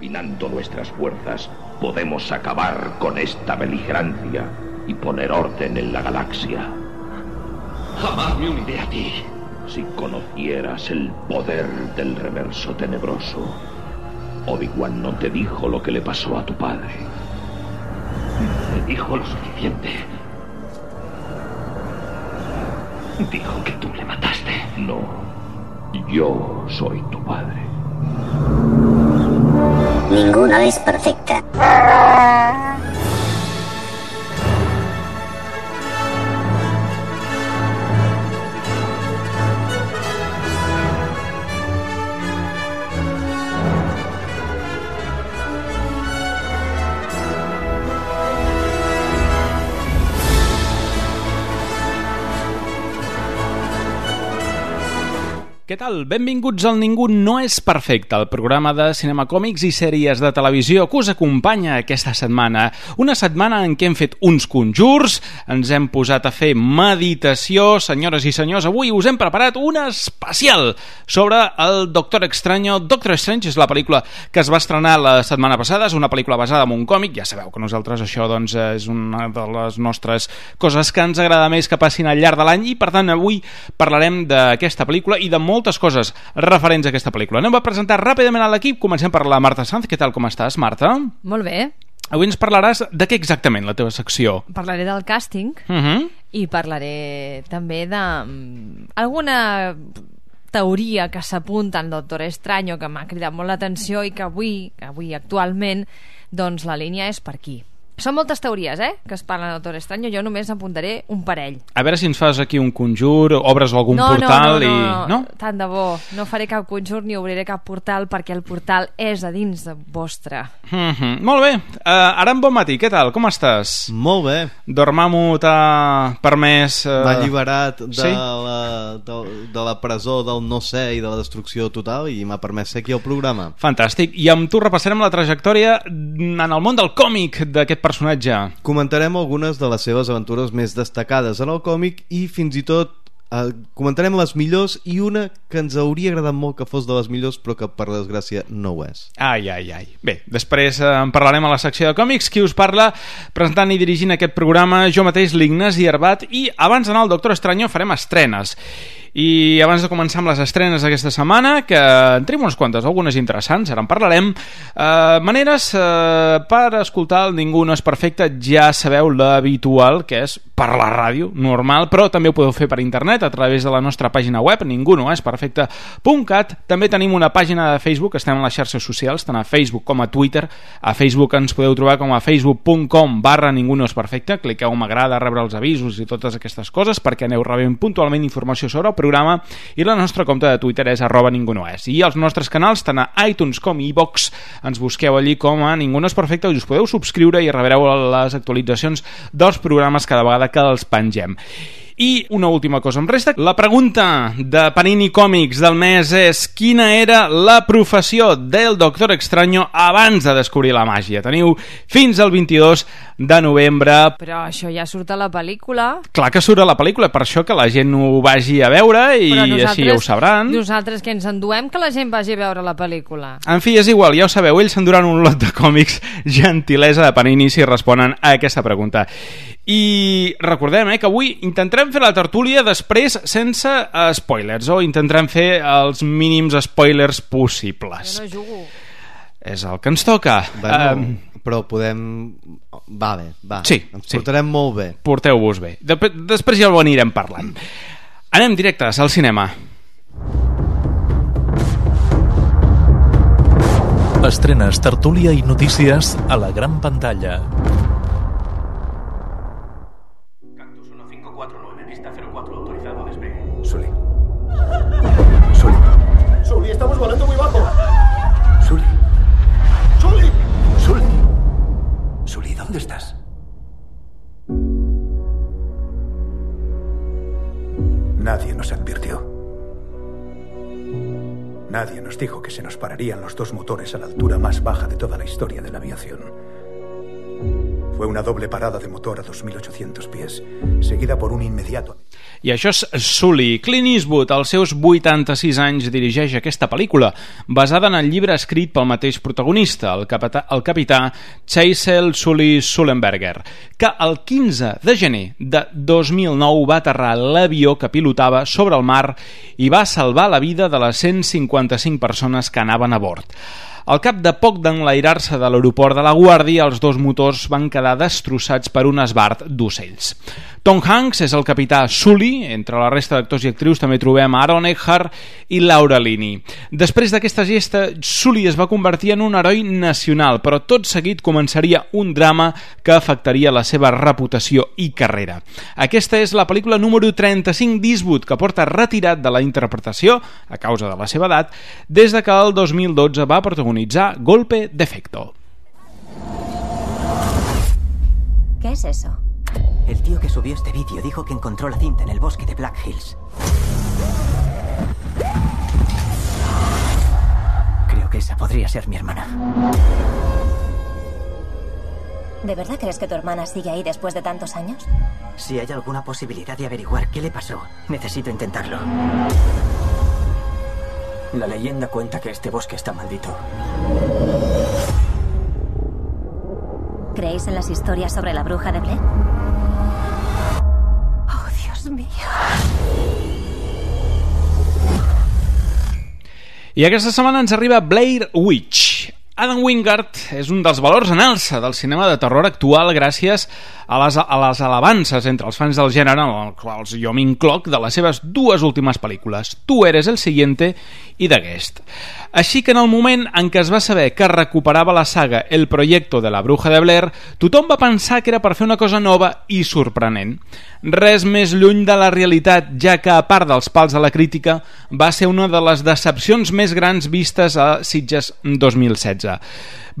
Combinando nuestras fuerzas, podemos acabar con esta beligerancia y poner orden en la galaxia. Jamás me uniré a ti. Si conocieras el poder del reverso tenebroso, Obi-Wan no te dijo lo que le pasó a tu padre. Me dijo lo suficiente. Dijo que tú le mataste. No, yo soy tu padre. Ninguna es perfecta. Què tal? Benvinguts al Ningú no és perfecte, el programa de cinema còmics i sèries de televisió que us acompanya aquesta setmana. Una setmana en què hem fet uns conjurs, ens hem posat a fer meditació, senyores i senyors, avui us hem preparat un especial sobre el Doctor Extraño. Doctor Strange és la pel·lícula que es va estrenar la setmana passada, és una pel·lícula basada en un còmic, ja sabeu que nosaltres això doncs, és una de les nostres coses que ens agrada més que passin al llarg de l'any i per tant avui parlarem d'aquesta pel·lícula i de molt moltes coses referents a aquesta pel·lícula. Anem a presentar ràpidament a l'equip. Comencem per la Marta Sanz. Què tal, com estàs, Marta? Molt bé. Avui ens parlaràs de què exactament, la teva secció? Parlaré del càsting Uh -huh. i parlaré també de mm, alguna teoria que s'apunta en Doctor Estranyo que m'ha cridat molt l'atenció i que avui, avui actualment, doncs la línia és per aquí. Són moltes teories, eh?, que es parlen de Doctor Estranyo. Jo només apuntaré un parell. A veure si ens fas aquí un conjur, obres algun no, portal no, no, i... no, no, tant de bo. No faré cap conjur ni obriré cap portal perquè el portal és a dins de vostre. Uh -huh. Molt bé. Uh, ara en bon matí, què tal? Com estàs? Molt bé. Dormammu t'ha permès... Uh... M'ha alliberat de, sí? la, de, de la presó del no ser i de la destrucció total i m'ha permès ser aquí al programa. Fantàstic. I amb tu repassarem la trajectòria en el món del còmic d'aquest personatge. Comentarem algunes de les seves aventures més destacades en el còmic i fins i tot eh, comentarem les millors i una que ens hauria agradat molt que fos de les millors però que per desgràcia no ho és. Ai, ai, ai. Bé, després eh, en parlarem a la secció de còmics. Qui us parla presentant i dirigint aquest programa, jo mateix, l'Ignasi Herbat, i abans d'anar al Doctor Estranyo farem estrenes. I abans de començar amb les estrenes d'aquesta setmana, que en tenim unes quantes, algunes interessants, ara en parlarem, eh, maneres eh, per escoltar el Ningú no és perfecte, ja sabeu l'habitual, que és per la ràdio, normal, però també ho podeu fer per internet, a través de la nostra pàgina web, ningú no és perfecte.cat. També tenim una pàgina de Facebook, estem a les xarxes socials, tant a Facebook com a Twitter. A Facebook ens podeu trobar com a facebook.com barra ningú no és perfecte, cliqueu m'agrada, rebre els avisos i totes aquestes coses perquè aneu rebent puntualment informació sobre el programa i la nostra compte de Twitter és arroba ningú no és. I els nostres canals, tant a iTunes com a iVox, ens busqueu allí com a ningú no és perfecte i us podeu subscriure i rebreu les actualitzacions dels programes cada vegada que els pengem. I una última cosa em resta. La pregunta de Panini Còmics del mes és quina era la professió del Doctor Extraño abans de descobrir la màgia. Teniu fins al 22 de novembre. Però això ja surt a la pel·lícula. Clar que surt a la pel·lícula, per això que la gent ho vagi a veure i així ja ho sabran. Nosaltres que ens enduem que la gent vagi a veure la pel·lícula. En fi, és igual, ja ho sabeu, ells s'enduran un lot de còmics gentilesa de Panini si responen a aquesta pregunta. I recordem eh, que avui intentarem fer la tertúlia després sense uh, spoilers, o intentarem fer els mínims spoilers possibles. Jo no jugo. És el que ens toca. Bueno, Um, però podem... Va bé, va. Sí, Ens sí. portarem molt bé. Porteu-vos bé. Dep després ja ho anirem parlant. Anem directes al cinema. Estrenes, tertúlia i notícies a la gran pantalla. Pararían los dos motores a la altura más baja de toda la historia de la aviación. Fue una doble parada de motor a 2.800 pies, seguida por un inmediato. I això és Sully. Clint Eastwood, als seus 86 anys, dirigeix aquesta pel·lícula, basada en el llibre escrit pel mateix protagonista, el capità, el capità Chaisel Sully Sullenberger, que el 15 de gener de 2009 va aterrar l'avió que pilotava sobre el mar i va salvar la vida de les 155 persones que anaven a bord. Al cap de poc d'enlairar-se de l'aeroport de La Guàrdia, els dos motors van quedar destrossats per un esbart d'ocells. Tom Hanks és el capità Sully, entre la resta d'actors i actrius també trobem Aaron Eckhart i Laura Linney. Després d'aquesta gesta, Sully es va convertir en un heroi nacional, però tot seguit començaria un drama que afectaria la seva reputació i carrera. Aquesta és la pel·lícula número 35 d'Eastwood, que porta retirat de la interpretació, a causa de la seva edat, des de que el 2012 va protagonitzar Golpe d'Efecto. ¿Qué es eso? El tío que subió este vídeo dijo que encontró la cinta en el bosque de Black Hills. Creo que esa podría ser mi hermana. ¿De verdad crees que tu hermana sigue ahí después de tantos años? Si hay alguna posibilidad de averiguar qué le pasó, necesito intentarlo. La leyenda cuenta que este bosque está maldito. ¿Creéis en las historias sobre la bruja de Blair? Oh, Dios mío. I aquesta setmana ens arriba Blair Witch. Adam Wingard és un dels valors en alça del cinema de terror actual gràcies a les, a les alabances entre els fans del gènere, en els jo m'incloc, de les seves dues últimes pel·lícules, Tu eres el siguiente i The Guest. Així que en el moment en què es va saber que recuperava la saga El Proyecto de la Bruja de Blair, tothom va pensar que era per fer una cosa nova i sorprenent. Res més lluny de la realitat, ja que, a part dels pals de la crítica, va ser una de les decepcions més grans vistes a Sitges 2016.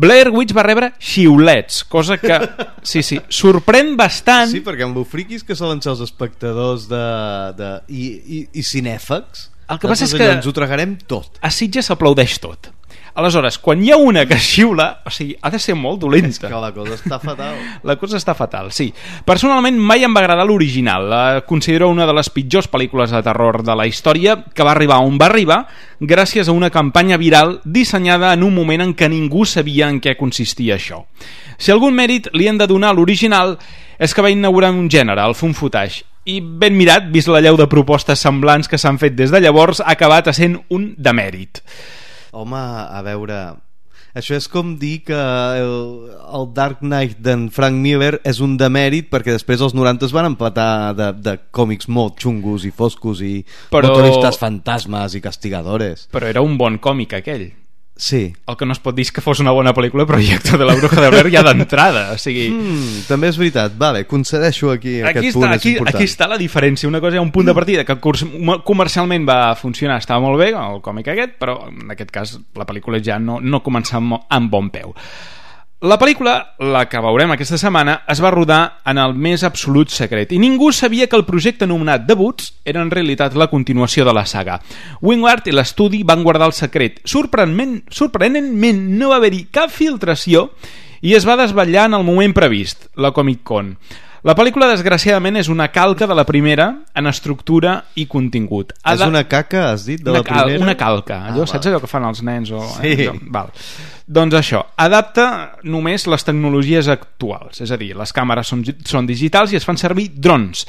Blair Witch va rebre xiulets, cosa que, sí, sí, sorprèn bastant... Sí, perquè amb lo friquis que solen ser els espectadors de, de, i, i, i cinèfags, el que passa és que ens ho tragarem tot. a Sitges s'aplaudeix tot. Aleshores, quan hi ha una que xiula, o sigui, ha de ser molt dolenta. És que la cosa està fatal. La cosa està fatal, sí. Personalment mai em va agradar l'original. La considero una de les pitjors pel·lícules de terror de la història que va arribar on va arribar gràcies a una campanya viral dissenyada en un moment en què ningú sabia en què consistia això. Si algun mèrit li hem de donar a l'original és que va inaugurar un gènere, el fun footage, i ben mirat, vist la lleu de propostes semblants que s'han fet des de llavors, ha acabat sent un demèrit. Home, a veure... Això és com dir que el, el Dark Knight d'en Frank Miller és un demèrit perquè després els 90 es van empatar de, de còmics molt xungos i foscos i Però- motoristes fantasmes i castigadores. Però era un bon còmic, aquell. Sí. El que no es pot dir que fos una bona pel·lícula Projecte de la Bruja de Blair ja d'entrada. O sigui, Mm, també és veritat. Vale, concedeixo aquí, aquí aquest està, punt, aquí, és important. aquí està la diferència. Una cosa hi ha un punt de partida que curs- comercialment va funcionar, estava molt bé, el còmic aquest, però en aquest cas la pel·lícula ja no, no comença amb, amb bon peu. La pel·lícula, la que veurem aquesta setmana, es va rodar en el més absolut secret i ningú sabia que el projecte anomenat Debuts era en realitat la continuació de la saga. Wingard i l'estudi van guardar el secret. Sorprenentment, sorprenentment no va haver-hi cap filtració i es va desvetllar en el moment previst, la Comic Con. La pel·lícula, desgraciadament, és una calca de la primera en estructura i contingut. Ha És de- una caca, has dit, de una, la primera? Una calca, allò, Ah, saps val. allò que fan els nens? O, Sí. eh, allò, val. Doncs això, adapta només les tecnologies actuals, és a dir, les càmeres són, són digitals i es fan servir drons,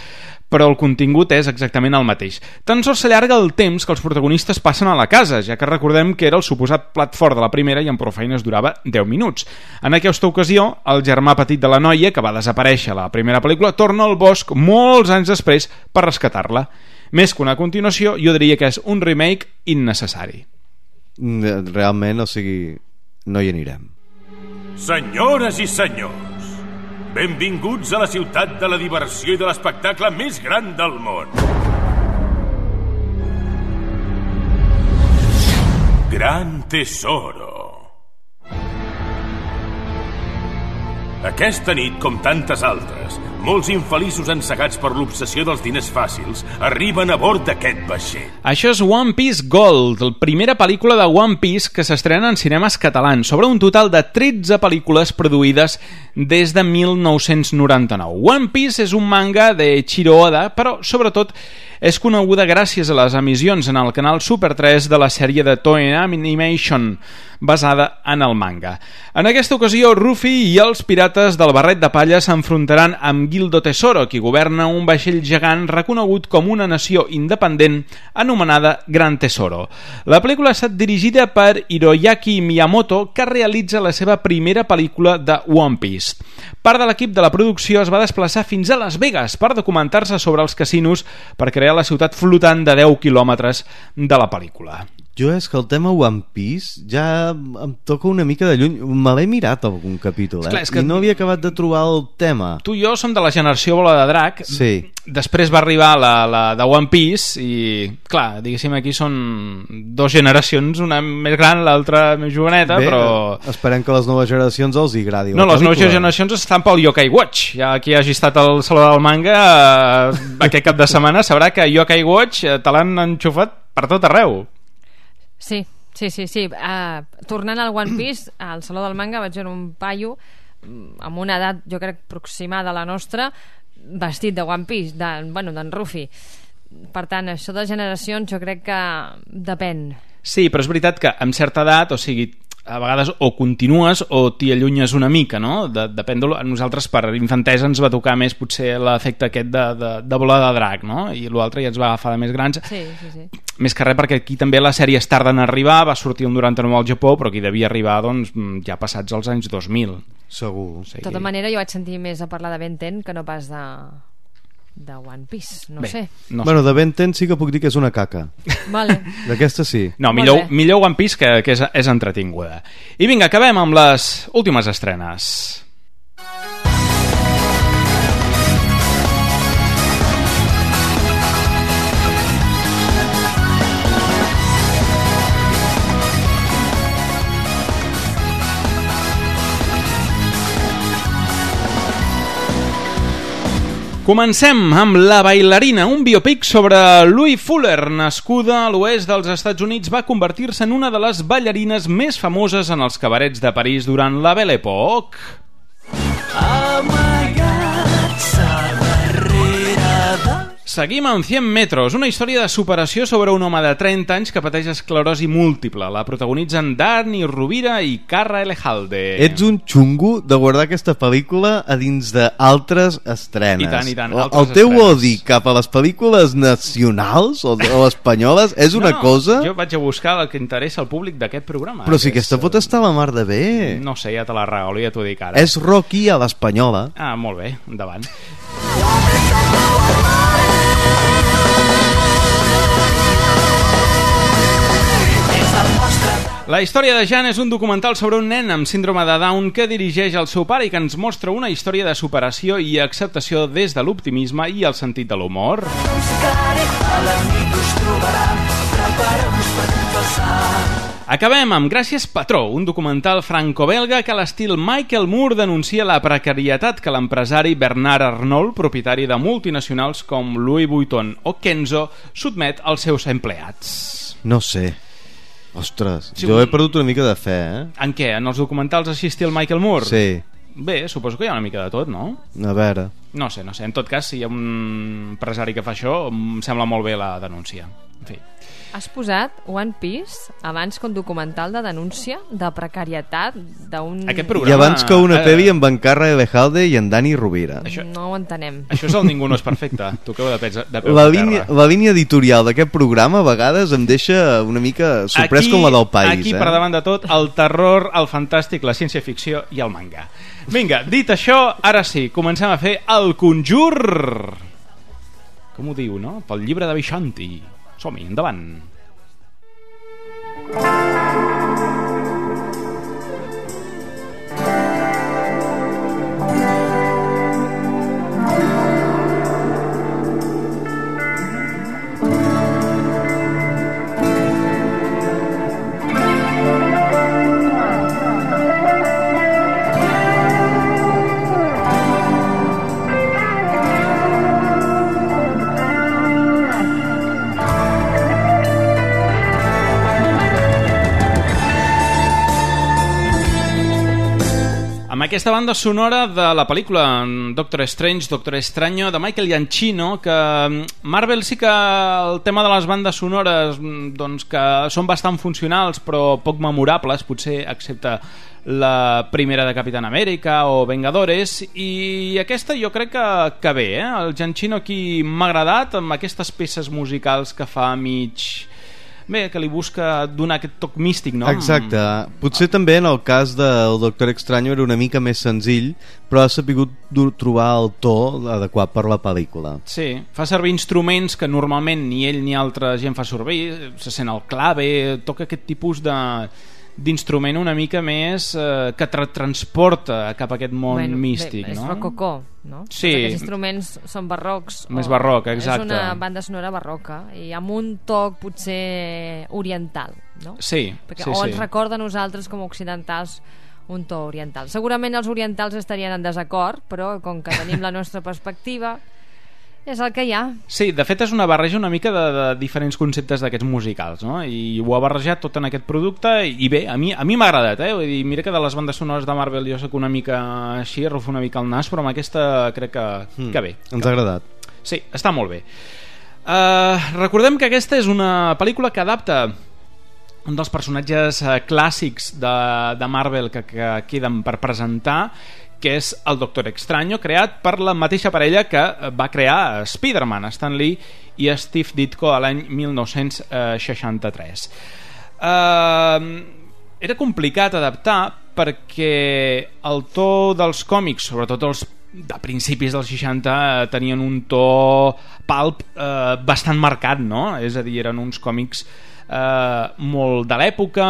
però el contingut és exactament el mateix. Tan sols s'allarga el temps que els protagonistes passen a la casa, ja que recordem que era el suposat plat fort de la primera i en prou feines durava 10 minuts. En aquesta ocasió, el germà petit de la noia, que va desaparèixer a la primera pel·lícula, torna al bosc molts anys després per rescatar-la. Més que una continuació, jo diria que és un remake innecessari. Realment, o sigui, no hi anirem. Senyores i senyors, benvinguts a la ciutat de la diversió i de l'espectacle més gran del món. Gran Tesoro. Aquesta nit, com tantes altres, molts infeliços ensegats per l'obsessió dels diners fàcils arriben a bord d'aquest vaixell. Això és One Piece Gold, la primera pel·lícula de One Piece que s'estrena en cinemes catalans, sobre un total de 13 pel·lícules produïdes des de 1999. One Piece és un manga de Chiro Oda, però sobretot és coneguda gràcies a les emissions en el canal Super 3 de la sèrie de Toei Animation, basada en el manga. En aquesta ocasió, Ruffy i els pirates del barret de palla s'enfrontaran amb Gildo Tesoro, qui governa un vaixell gegant reconegut com una nació independent anomenada Gran Tesoro. La pel·lícula ha estat dirigida per Hiroyaki Miyamoto, que realitza la seva primera pel·lícula de One Piece. Part de l'equip de la producció es va desplaçar fins a Las Vegas per documentar-se sobre els casinos per crear la ciutat flotant de 10 quilòmetres de la pel·lícula. Jo és que el tema One Piece ja em toca una mica de lluny. Me l'he mirat algun capítol, eh? Esclar, és que- I no havia acabat de trobar el tema. Tu i jo som de la generació Bola de Drac. Sí. Després va arribar la, la de One Piece i, clar, diguéssim, aquí són dos generacions, una més gran, l'altra més joveneta, Bé, però... esperem que les noves generacions els hi agradi No, les noves generacions estan pel Yokai Watch. Ja qui hagi estat al Saló del Manga eh, aquest cap de setmana sabrà que Yokai Watch eh, te l'han enxufat per tot arreu. Sí, sí, sí, sí. Uh, tornant al One Piece, al Saló del Manga vaig veure un paio mm, amb una edat, jo crec, aproximada a la nostra, vestit de One Piece, de, bueno, d'en Ruffy. Per tant, això de generacions jo crec que depèn. Sí, però és veritat que amb certa edat, o sigui, a vegades o continues o t'hi allunyes una mica, no? De, depèn de... A nosaltres per infantesa ens va tocar més potser l'efecte aquest de, de, de bola de drac, no? I l'altre ja ens va agafar de més grans. Sí, sí, sí. Més que res perquè aquí també les sèries tarden a arribar, va sortir un 99 al Japó, però aquí devia arribar doncs, ja passats els anys 2000. Segur. O sigui, De tota manera, jo vaig sentir més a parlar de Ben 10 que no pas de, de One Piece, no Bé, sé. no bueno, de Ben 10 sí que puc dir que és una caca. Vale. D'aquesta sí. No, millor, millor One Piece que, que és, és entretinguda. I vinga, acabem amb les últimes estrenes. Comencem amb La bailarina, un biopic sobre Louis Fuller, nascuda a l'oest dels Estats Units, va convertir-se en una de les ballarines més famoses en els cabarets de París durant la Belle Époque. Seguim amb 100 metres, una història de superació sobre un home de 30 anys que pateix esclerosi múltiple. La protagonitzen Dani Rovira i Carra Elejalde. Ets un xungo de guardar aquesta pel·lícula a dins d'altres estrenes. I tant, i tant, El- teu estrenes. odi cap a les pel·lícules nacionals o, o espanyoles és una no, cosa... Jo vaig a buscar el que interessa al públic d'aquest programa. Però si que aquesta és, pot estar a la mar de bé. No sé, ja te la regalo, ja t'ho dic ara. És Rocky a l'espanyola. Ah, molt bé, endavant. La història de Jan és un documental sobre un nen amb síndrome de Down que dirigeix el seu pare i que ens mostra una història de superació i acceptació des de l'optimisme i el sentit de l'humor. Acabem amb Gràcies Patró, un documental franco-belga que a l'estil Michael Moore denuncia la precarietat que l'empresari Bernard Arnault, propietari de multinacionals com Louis Vuitton o Kenzo, sotmet als seus empleats. No sé. Ostres, Sí, jo he perdut una mica de fe, eh? En què? En els documentals així estil Michael Moore? Sí. Bé, suposo que hi ha una mica de tot, no? A veure... No sé, no sé. En tot cas, si hi ha un empresari que fa això, em sembla molt bé la denúncia. En fi. Has posat One Piece abans que un documental de denúncia de precarietat d'un... Aquest I programa... abans que una eh, pel·li amb en Carra Elejalde i en Dani Rovira. Això, No ho entenem. això és el Ningú no és perfecte. Toqueu de, pes, de peu La a línia, la línia editorial d'aquest programa a vegades em deixa una mica sorprès com la del país. Aquí, eh? per davant de tot, el terror, el fantàstic, la ciència-ficció i el manga. Vinga, dit això, ara sí, comencem a fer el conjur... Com ho diu, no? Pel llibre de Vishanti. Som-hi, endavant. Amb aquesta banda sonora de la pel·lícula Doctor Strange, Doctor Extraño, de Michael Giacchino, que mm, Marvel sí que el tema de les bandes sonores mm, doncs que són bastant funcionals però poc memorables, potser excepte la primera de Capitán Amèrica o Vengadores i aquesta jo crec que, que bé eh? el Gianchino aquí m'ha agradat amb aquestes peces musicals que fa mig bé, que li busca donar aquest toc místic, no? Exacte. Potser també en el cas del Doctor Extraño era una mica més senzill, però ha sabut trobar el to adequat per la pel·lícula. Sí, fa servir instruments que normalment ni ell ni altra gent fa servir, se sent el clave, toca aquest tipus de d'instrument una mica més eh, que tra transporta cap a aquest món bueno, místic, bé, no? És rococó, no? Sí. Tots aquests instruments són barrocs. Més barroc, exacte. És una banda sonora barroca i amb un toc potser oriental, no? Sí, Perquè, sí, o sí. ens recorda a nosaltres com a occidentals un to oriental. Segurament els orientals estarien en desacord, però com que tenim la nostra perspectiva és el que hi ha. Sí, de fet és una barreja una mica de, de diferents conceptes d'aquests musicals, no? I ho ha barrejat tot en aquest producte i bé, a mi a mi m'ha agradat, eh? Vull dir, mira que de les bandes sonores de Marvel jo sóc una mica així, rufo una mica el nas, però amb aquesta crec que, Mm, que bé. Ens ha agradat. Sí, està molt bé. Uh, recordem que aquesta és una pel·lícula que adapta un dels personatges uh, clàssics de, de Marvel que, que queden per presentar que és el Doctor Extraño, creat per la mateixa parella que va crear Spider-Man, Stan Lee i Steve Ditko a l'any 1963. Uh, era complicat adaptar perquè el to dels còmics, sobretot els de principis dels 60 eh, tenien un to pulp eh, bastant marcat, no? És a dir, eren uns còmics eh, molt de l'època,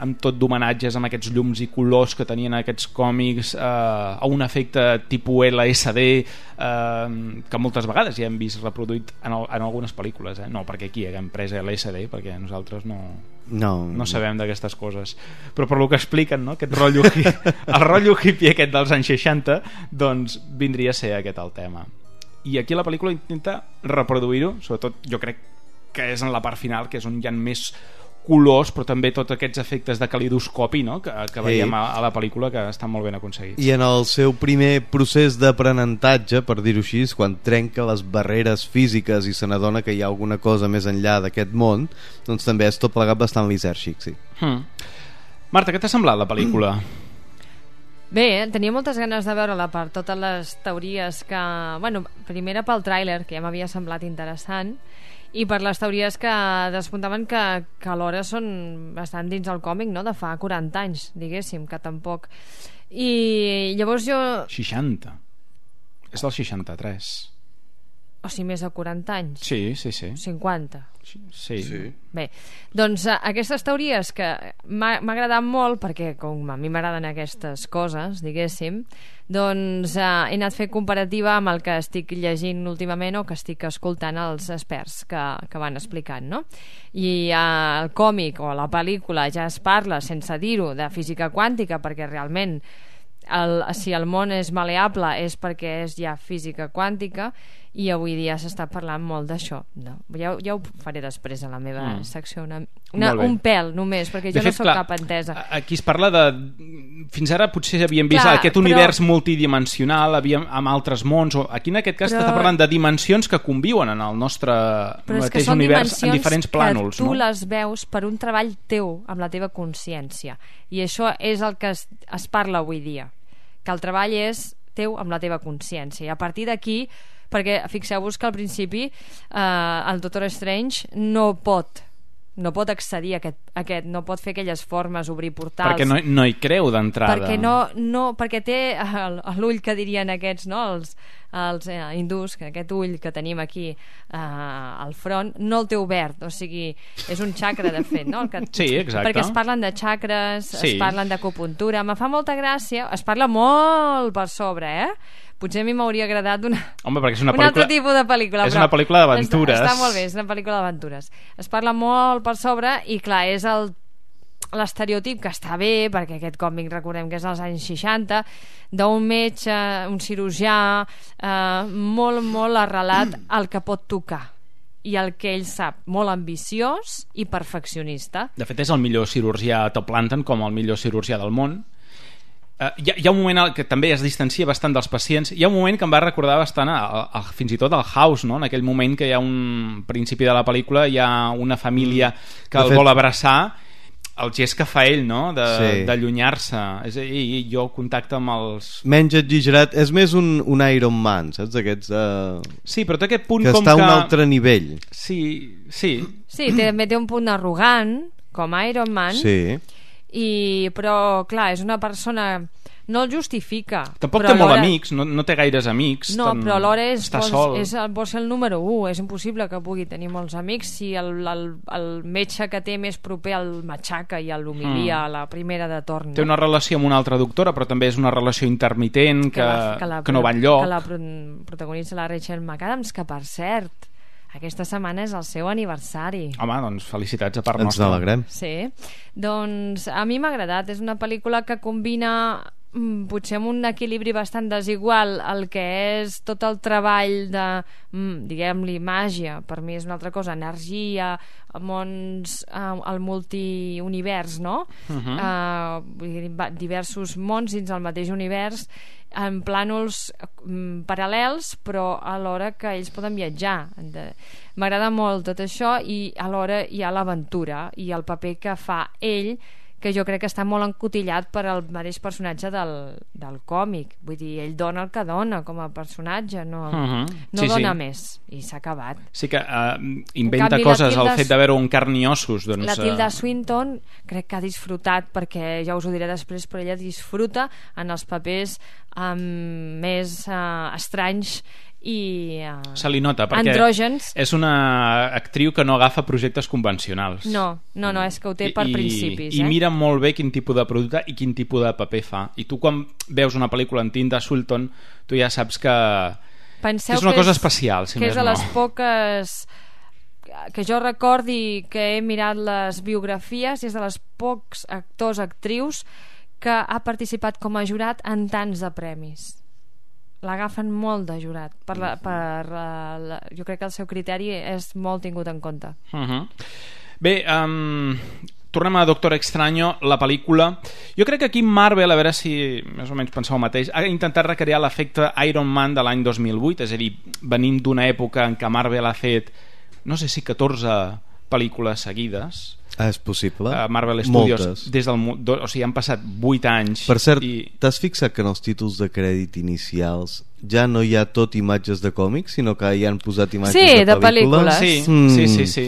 amb tot d'homenatges amb aquests llums i colors que tenien aquests còmics, eh, a un efecte tipus LSD eh, que moltes vegades ja hem vist reproduït en, el, en algunes pel·lícules, eh? no perquè aquí haguem pres LSD, perquè nosaltres no, No, no sabem d'aquestes coses però per lo que expliquen, no? aquest rotllo el rotllo hippie aquest dels anys 60 doncs vindria a ser aquest el tema i aquí la pel·lícula intenta reproduir-ho sobretot jo crec que és en la part final que és on hi ha més colors però també tots aquests efectes de calidoscopi no? que, que veiem a, a la pel·lícula que estan molt ben aconseguits I en el seu primer procés d'aprenentatge, per dir-ho així, quan trenca les barreres físiques i se n'adona que hi ha alguna cosa més enllà d'aquest món, doncs també és tot plegat bastant lisèrgic, sí. hmm. Marta, què t'ha semblat la pel·lícula? Bé, tenia moltes ganes de veure-la per totes les teories que... Bueno, primera pel tràiler, que ja m'havia semblat interessant, i per les teories que despuntaven que, que alhora són bastant dins el còmic, no?, de fa 40 anys, diguéssim, que tampoc... I llavors jo... 60 és del 63 O sigui, més de 40 anys. sí, sí, sí 50. Sí. Sí. Bé, doncs eh, aquestes teories que m'ha m'ha agradat molt perquè com a mi m'agraden aquestes coses, diguéssim, doncs eh, he anat fent comparativa amb el que estic llegint últimament o que estic escoltant els experts que, que van explicant, no? I eh, el còmic o la pel·lícula ja es parla, sense dir-ho, de física quàntica perquè realment el, si el món és maleable és perquè és ja física quàntica i avui dia s'està parlant molt d'això no? ja, ja ho faré després a la meva Mm. secció una, una, un pèl només perquè jo De no fet, sóc clar, cap entesa Aquí es parla de... Fins ara potser havíem vist Clar, aquest però- univers multidimensional, havíem, amb altres mons, o aquí en aquest cas Però- t'està parlant de dimensions que conviuen en el nostre però mateix univers en diferents plànols, tu no? les veus per un treball teu amb la teva consciència i això és el que es, es parla avui dia que el treball és teu amb la teva consciència i a partir d'aquí perquè fixeu-vos que al principi eh, el Doctor Strange no pot no pot accedir a aquest, a aquest no pot fer aquelles formes, obrir portals Perquè no, no hi creu d'entrada. perquè no, no, perquè té l'ull que dirien aquests, no? els, els eh, hindús, que aquest ull que tenim aquí eh, al front, no el té obert, o sigui, és un xacra de fet, no? El que, Sí, exacte. Perquè es parlen de xacres, Sí. es parlen d'acupuntura, me fa molta gràcia, es parla molt per sobre, eh? Potser a mi m'hauria agradat una, Home, perquè és una un altre tipus de pel·lícula. és una pel·lícula d'aventures. Està, està molt bé, és una pel·lícula d'aventures. Es parla molt per sobre i, clar, és el l'estereotip que està bé perquè aquest còmic recordem que és dels anys 60 d'un metge, un cirurgià eh, molt molt arrelat al que pot tocar i el que ell sap, molt ambiciós i perfeccionista De fet, és el millor cirurgià, te'l planten com el millor cirurgià del món Uh, hi, ha, hi ha un moment que també es distancia bastant dels pacients hi ha un moment que em va recordar bastant a, a, a, fins i tot al House, no? en aquell moment que hi ha un principi de la pel·lícula hi ha una família que De el fet- vol abraçar el gest que fa ell no? de- Sí. d'allunyar-se és a dir, jo contacte amb els menys exagerat, és més un, un Iron Man saps, aquests uh, sí, però té aquest punt que com està a un altre nivell sí, sí Sí, té, també té un punt arrogant, com Iron Man, sí. I, però, clar, és una persona... No el justifica. tampoc té molt amics no, no té gaires amics No, tan- però alhora és, està vol, sol és, el- vol ser el número 1 és impossible que pugui tenir molts amics si el, el, el metge que té més proper al matxaca i l'humilia Mm. a la primera de torn té una relació amb una altra doctora però també és una relació intermitent que, que, no va enlloc que la pro protagonitza la Rachel McAdams que per cert aquesta setmana és el seu aniversari. Home, doncs felicitats a part ens nostra. n'alegrem. Sí, doncs a mi m'ha agradat, és una pel·lícula que combina potser amb un equilibri bastant desigual el que és tot el treball de, mm, diguem-li, màgia, per mi és una altra cosa, energia, mons, eh, el multiunivers, no? Vull dir, va- diversos mons dins el mateix univers en plànols mm, paral·lels però alhora que ells poden viatjar m'agrada molt tot això i alhora hi ha l'aventura i el paper que fa ell que jo crec que està molt encotillat per al mateix personatge del, del còmic vull dir, ell dona el que dona com a personatge no, Mhm. no Sí, dona sí. més i s'ha acabat sí que uh, inventa canvi, coses Tilda el fet de veure un carn i ossos doncs, la Tilda eh, Swinton crec que ha disfrutat perquè ja us ho diré després però ella disfruta en els papers um, més uh, estranys i uh, se li nota perquè andrògens. és una actriu que no agafa projectes convencionals. No, no, no, és que ho té per I, principis i eh? mira molt bé quin tipus de producte i quin tipus de paper fa. I tu quan veus una pel·lícula en Tilda Swinton tu ja saps que Penseu és una que cosa especial si que és de no. les poques que jo recordi que he mirat les biografies és de les pocs actors actrius que ha participat com a jurat en tants de premis l'agafen molt de jurat per la, per la, la, jo crec que el seu criteri és molt tingut en compte Uh -huh. Bé, um, tornem a Doctor Extraño, la pel·lícula. Jo crec que aquí Marvel, a veure si més o menys penseu el mateix, ha intentat recrear l'efecte Iron Man de l'any 2008, és a dir, venim d'una època en què Marvel ha fet, no sé si 14 pel·lícules seguides, ah, és possible a Marvel Studios, moltes des del, do, o sigui, han passat 8 anys. per cert, i... t'has fixat que en els títols de crèdit inicials ja no hi ha tot imatges de còmics sinó que hi han posat imatges Sí, de de pel·lícules Sí, Mm. sí, sí, sí.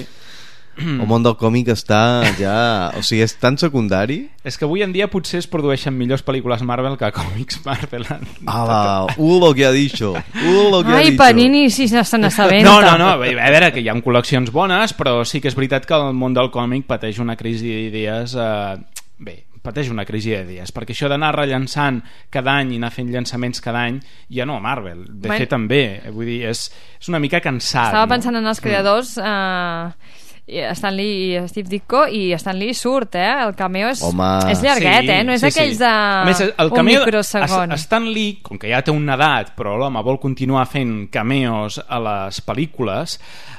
El món del còmic està ja o sigui, és tan secundari És que avui en dia potser es produeixen millors pel·lícules Marvel que còmics Marvel. ah, uh, lo que ha dicho uh, lo que ha ai, dicho Panini si se n'assabenta No, no, no, a veure, que hi ha col·leccions bones, però sí que és veritat que el món del còmic pateix una crisi d'idees... Eh, bé, pateix una crisi d'idees, perquè això d'anar rellançant cada any i anar fent llançaments cada any, ja no a Marvel, de Bueno. fet també, eh, vull dir, és, és una mica cansat. Estava no? pensant en els creadors eh, i Stan Lee i Steve Ditko i Stan Lee surt, eh? El cameo és, Home. és llarguet, eh? No és d'aquells de A més, el un cameo, microsegon. es- Stan Lee, com que ja té una edat, però l'home vol continuar fent cameos a les pel·lícules,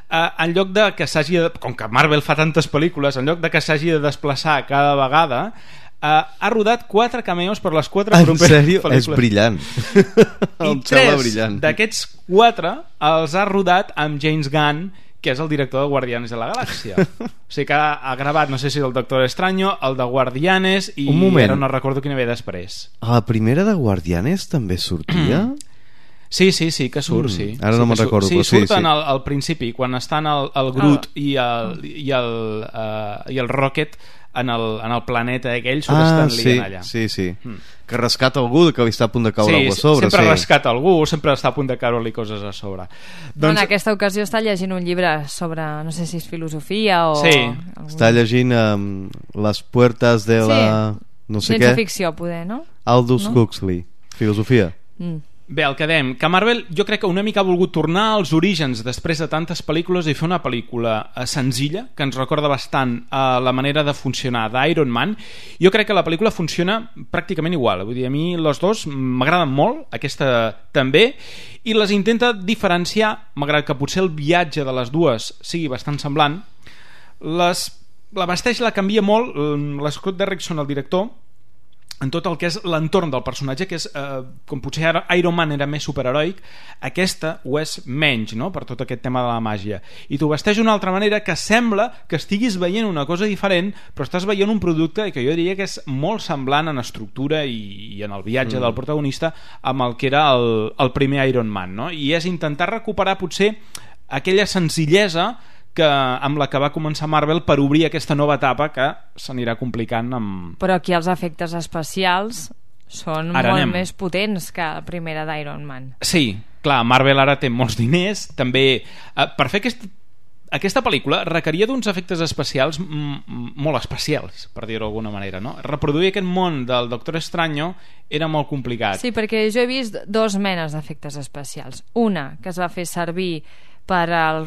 eh, en lloc de que s'hagi de, com que Marvel fa tantes pel·lícules, en lloc de que s'hagi de desplaçar cada vegada, eh, ha rodat quatre cameos per les quatre en properes sèrio? pel·lícules. és brillant I tres brillant d'aquests quatre els ha rodat amb James Gunn que és el director de Guardianes de la Galàxia o sigui que ha, gravat, no sé si el Doctor Extraño el de Guardianes i Un moment. ara no recordo quina ve després a la primera de Guardianes també sortia? Sí, sí, sí, que surt, Mm, sí. ara sí no me'n recordo, Sí, però sí, surten sí. Al, al principi, quan estan el, el Groot i, el, i, el, uh, i el Rocket en el, en el planeta aquell, surt ah, Stan Lee sí, allà. sí, sí Mm. Que rescata algú que li està a punt de caure sí, a sobre sempre sí. rescata algú, sempre està a punt de caure-li coses a sobre. Doncs... En aquesta ocasió està llegint un llibre sobre, no sé si és filosofia o... Sí. algun- està llegint um, Les puertas de la... no sé Ciència què ficció, poder, no? Aldous No? Huxley Filosofia Mm. Bé, el que dèiem, que Marvel jo crec que una mica ha volgut tornar als orígens després de tantes pel·lícules i fer una pel·lícula eh, senzilla, que ens recorda bastant a la manera de funcionar d'Iron Man. Jo crec que la pel·lícula funciona pràcticament igual. Vull dir, a mi les dos m'agraden molt, aquesta també, i les intenta diferenciar, malgrat que potser el viatge de les dues sigui bastant semblant. Les, la vesteix la canvia molt, l'Scott Derrickson, el director, en tot el que és l'entorn del personatge que és, eh, com potser ara Iron Man era més superheroic aquesta ho és menys no? per tot aquest tema de la màgia i t'ho vesteix d'una altra manera que sembla que estiguis veient una cosa diferent però estàs veient un producte que jo diria que és molt semblant en estructura i, i en el viatge mm. del protagonista amb el que era el, el primer Iron Man no? i és intentar recuperar potser aquella senzillesa que, amb la que va començar Marvel per obrir aquesta nova etapa que s'anirà complicant amb... Però aquí els efectes especials són Ara molt anem. més potents que la primera d'Iron Man. Sí, clar, Marvel ara té molts diners, també... Eh, per fer aquest, aquesta pel·lícula requeria d'uns efectes especials molt especials, per dir-ho d'alguna manera, no? Reproduir aquest món del Doctor Estranyo era molt complicat. Sí, perquè jo he vist dos menes d'efectes especials. Una, que es va fer servir per al.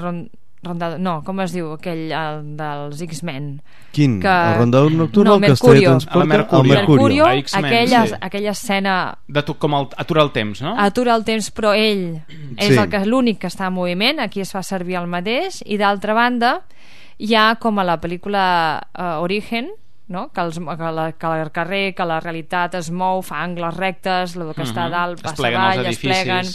Rondador, no, com es diu aquell el dels X-Men Quin? El rondador nocturn no, o el que es teletransporta? El Mercurio. El Mercurio. X-Men, aquella, sí. aquella escena De tu, com el, aturar el temps, no? atura el temps però ell és Sí. el que l'únic que està en moviment aquí es fa servir el mateix i d'altra banda hi ha com a la pel·lícula uh, Origen no? que, els, que, la, que el carrer que la realitat es mou, fa angles rectes el que està a Mhm. dalt Es passa avall, es pleguen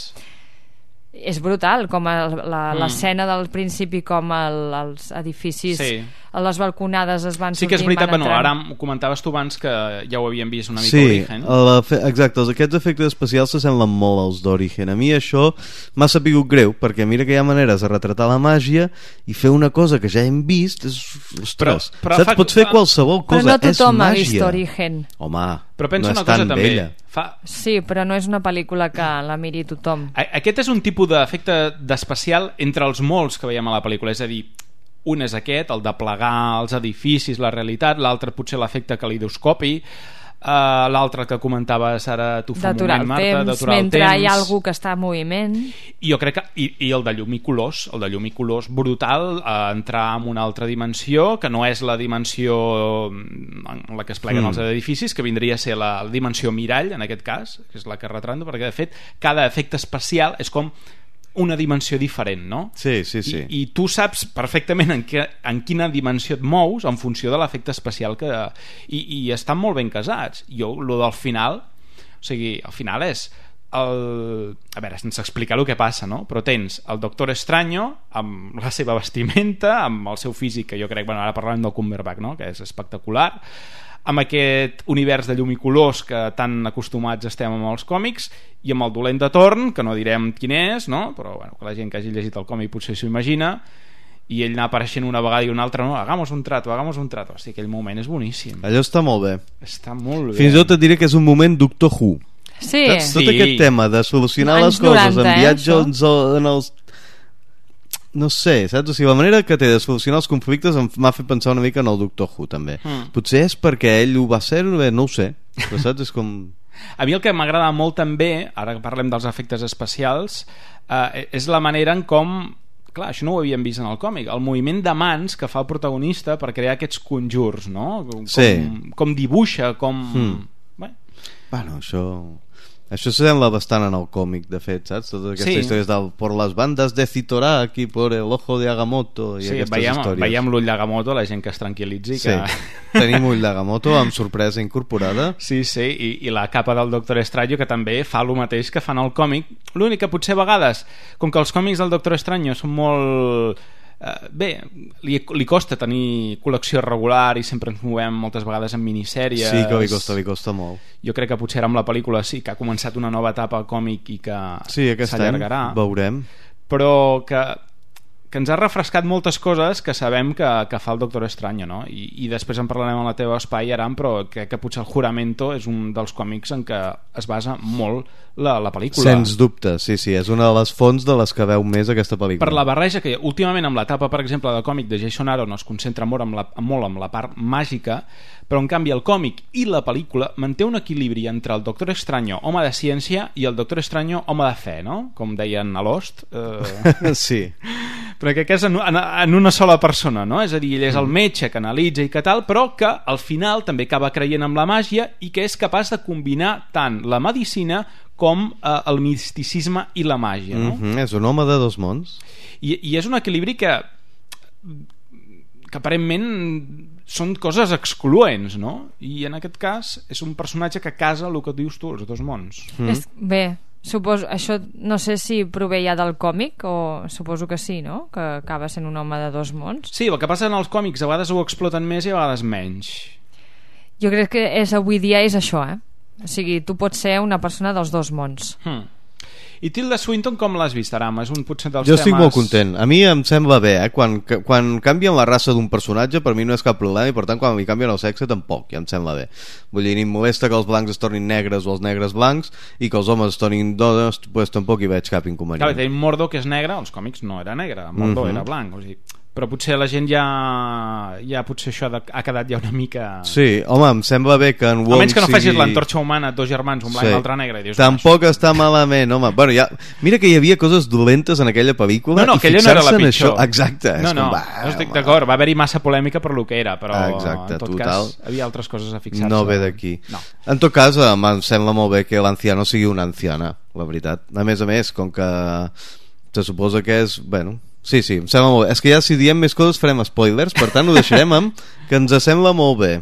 és brutal com Mm. l'escena del principi com el, els edificis Sí. Les balconades es van Sí que és veritat, bueno, ara ho comentaves tu abans que ja ho havíem vist una mica Sí, Origen. fe- exacte, aquests efectes especials s'assemblen molt als d'Origen. A mi això m'ha sapigut greu, perquè mira que hi ha maneres de retratar la màgia i fer una cosa que ja hem vist, és, ostres, Però- però saps? fa- Pots fer qualsevol però cosa, no tothom és ha màgia. vist Origen Home, Però pensa no una cosa tan també. vella. Fa, sí, però no és una pel·lícula que la miri tothom A- Aquest és un tipus d'efecte d'especial entre els molts que veiem a la pel·lícula, és a dir, un és aquest, el de plegar els edificis, la realitat, l'altre potser l'efecte calidoscopi, uh, l'altre que comentaves ara tu fa un moment, Marta, temps d'aturar el mentre temps. hi ha algú que està en moviment I jo crec que, i, i el de llum i colors, el de llum i colors brutal, eh, entrar en una altra dimensió, que no és la dimensió mm, en la que es pleguen Mm. els edificis, que vindria a ser la, la dimensió mirall, en aquest cas, que és la que retranda, perquè de fet cada efecte especial és com una dimensió diferent, no? Sí, sí, sí. I, i tu saps perfectament en, què, en quina dimensió et mous en funció de l'efecte especial que... I, I estan molt ben casats. Jo, lo del final, o sigui, al final és el... a veure, sense explicar el que passa, no? Però tens el Doctor Estranyo amb la seva vestimenta, amb el seu físic, que jo crec, bueno, ara parlem del Cumberbatch, no? Que és espectacular, amb aquest univers de llum i colors que tan acostumats estem amb els còmics i amb el dolent de torn, que no direm quin és, no? però bueno, que la gent que hagi llegit el còmic potser s'ho imagina i ell anar apareixent una vegada i una altra no, hagamos un trato, hagamos un trato Hosti, aquell moment és boníssim Allò està molt bé. està molt bé Fins i tot et diré que és un moment Doctor Who. Sí. Saps? Tot Sí. aquest tema de solucionar Anys les coses 90, en eh, viatges en els no sé, saps? O sigui, la manera que té de solucionar els conflictes m'ha fet pensar una mica en el Doctor Who també. Mm. Potser és perquè ell ho va ser, bé, no ho sé, però saps? És com... A mi el que m'agrada molt també, ara que parlem dels efectes especials, eh, és la manera en com clar, això no ho havíem vist en el còmic el moviment de mans que fa el protagonista per crear aquests conjurs, no? Com, Sí. com, com dibuixa, com... Mm. Bé, Bueno, això... Això sembla bastant en el còmic, de fet, saps? Totes aquestes Sí. històries del por las bandas de Citorak i por el ojo de Agamotto i sí, aquestes veiem, històries. veiem l'ull d'Agamotto, la gent que es tranquil·litzi Sí. que... Tenim ull d'Agamotto amb sorpresa incorporada. Sí, sí, i, i la capa del Doctor Estranyo que també fa el mateix que fan al còmic l'únic que potser a vegades com que els còmics del Doctor Estranyo són molt eh, bé, li, li costa tenir col·lecció regular i sempre ens movem moltes vegades en minissèries Sí que li costa, li costa molt. jo crec que potser ara amb la pel·lícula sí que ha començat una nova etapa còmic i que Sí, aquest any s'allargarà veurem. però que, que ens ha refrescat moltes coses que sabem que, que fa el Doctor Estranyo no? I, i després en parlarem en la teva espai Aram, però crec que potser el Juramento és un dels còmics en què es basa molt la, la pel·lícula Sens dubte, sí, sí, és una de les fonts de les que veu més aquesta pel·lícula. per la barreja que últimament amb l'etapa per exemple de còmic de Jason Aaron es concentra molt amb, la, molt amb la part màgica però en canvi el còmic i la pel·lícula manté un equilibri entre el Doctor Estranyo home de ciència i el Doctor Estranyo home de fe no? com deien a Lost eh... sí. però que és en, en, en una sola persona no? és a dir, ell és el metge que analitza i que tal però que al final també acaba creient amb la màgia i que és capaç de combinar tant la medicina com eh, el misticisme i la màgia no? Mm -hmm, és un home de dos mons. I, i és un equilibri que que aparentment són coses excloents, no? I en aquest cas és un personatge que casa el que dius tu, els dos mons. Mm. És, bé, suposo, això no sé si prové ja del còmic o suposo que sí, no? Que acaba sent un home de dos mons. Sí, el que passa en els còmics a vegades ho exploten més i a vegades menys. Jo crec que és, avui dia és això, eh? O sigui, tu pots ser una persona dels dos mons. Hmm. I Tilda Swinton com l'has vist, Aram? És un potser dels jo temes... estic molt content. A mi em sembla bé, eh? Quan, quan canvien la raça d'un personatge, per mi no és cap problema, i per tant, quan li canvien el sexe, tampoc, ja em sembla bé. Vull dir, ni em molesta que els blancs es tornin negres o els negres blancs, i que els homes es tornin dones, pues tampoc hi veig cap inconvenient. Clar, tenim Mordo, que és negre, als còmics no era negre, Mordo mm -hmm. era blanc, o sigui però potser la gent ja ja potser això de, ha quedat ja una mica sí, home, em sembla bé que en Wong almenys que no sigui... facis l'entorxa humana dos germans, un blanc sí. i l'altre negre i dius, tampoc no, està malament home. Bueno, ja... mira que hi havia coses dolentes en aquella pel·lícula no, no, i aquella no era la pitjor això... exacte, no, no, com, va, no estic d'acord, va haver-hi massa polèmica per lo que era però exacte, en tot total. cas havia altres coses a fixar-se no ve d'aquí no. en tot cas em sembla molt bé que l'anciano sigui una anciana la veritat, a més a més com que se suposa que és bueno, Sí, sí, em sembla molt bé. És que ja si diem més coses farem spoilers, per tant ho deixarem amb que ens sembla molt bé.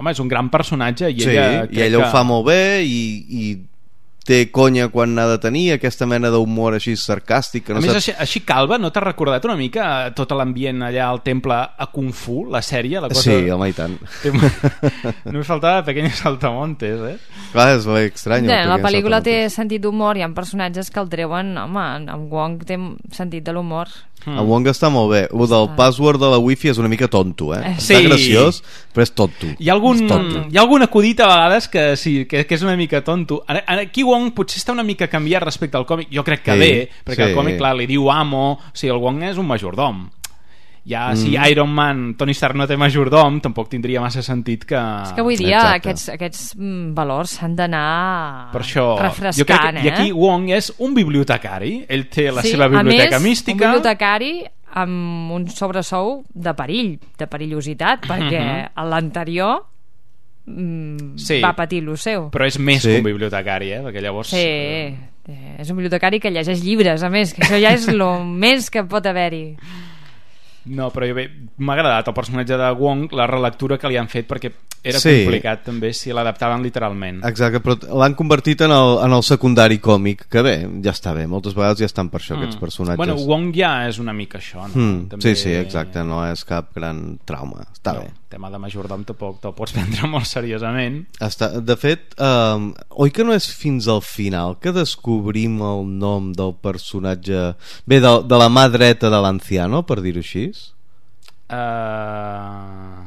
Home, és un gran personatge i sí, ella... i ella que... ho fa molt bé i, i té conya quan n'ha de tenir aquesta mena d'humor així sarcàstic que no a més, saps... així, així calva, no t'ha recordat una mica tot l'ambient allà al temple a Kung Fu, la sèrie? La cosa... Sí, home, i tant. no us faltava Pequeños Saltamontes, eh? Clar, és molt estrany. Bé, la pel·lícula té sentit d'humor, hi ha personatges que el treuen, home, en Wong té sentit de l'humor. Hmm. El Wong està molt bé. El del password de la wifi és una mica tonto, eh? Sí. Està graciós, però és tonto. Hi ha algun, tonto. hi ha algun acudit a vegades que sí, que, que és una mica tonto. Aquí Wong potser està una mica canviat respecte al còmic. Jo crec que Sí, bé, perquè sí. el còmic, clar, li diu amo, o sigui, el Wong és un majordom. Ja, si Mm. Iron Man, Tony Stark no té majordom, tampoc tindria massa sentit que... És que avui dia Exacte. aquests, aquests mm, valors s'han d'anar Per això, refrescant, jo crec que, eh? i aquí Wong és un bibliotecari, ell té la sí, seva biblioteca a més, mística. un bibliotecari amb un sobresou de perill, de perillositat, perquè Mhm. a l'anterior mm, Sí. va patir lo seu. Però és més Sí. que un bibliotecari, eh? Perquè llavors... Sí, eh, és un bibliotecari que llegeix llibres, a més, que això ja és el més que pot haver-hi. No, però jo m'ha agradat el personatge de Wong, la relectura que li han fet, perquè era Sí. complicat també si l'adaptaven literalment. Exacte, però l'han convertit en el, en el secundari còmic, que bé, ja està bé, moltes vegades ja estan per això, aquests personatges. Mm. Bueno, Wong ja és una mica això, no? Mm, També- Sí, sí, exacte, no és cap gran trauma, està no, bé. Tema de majordom tampoc te'l pots prendre molt seriosament. Està, de fet, um, oi que no és fins al final que descobrim el nom del personatge... Bé, de, de la mà dreta de l'anciano, per dir-ho així? Uh...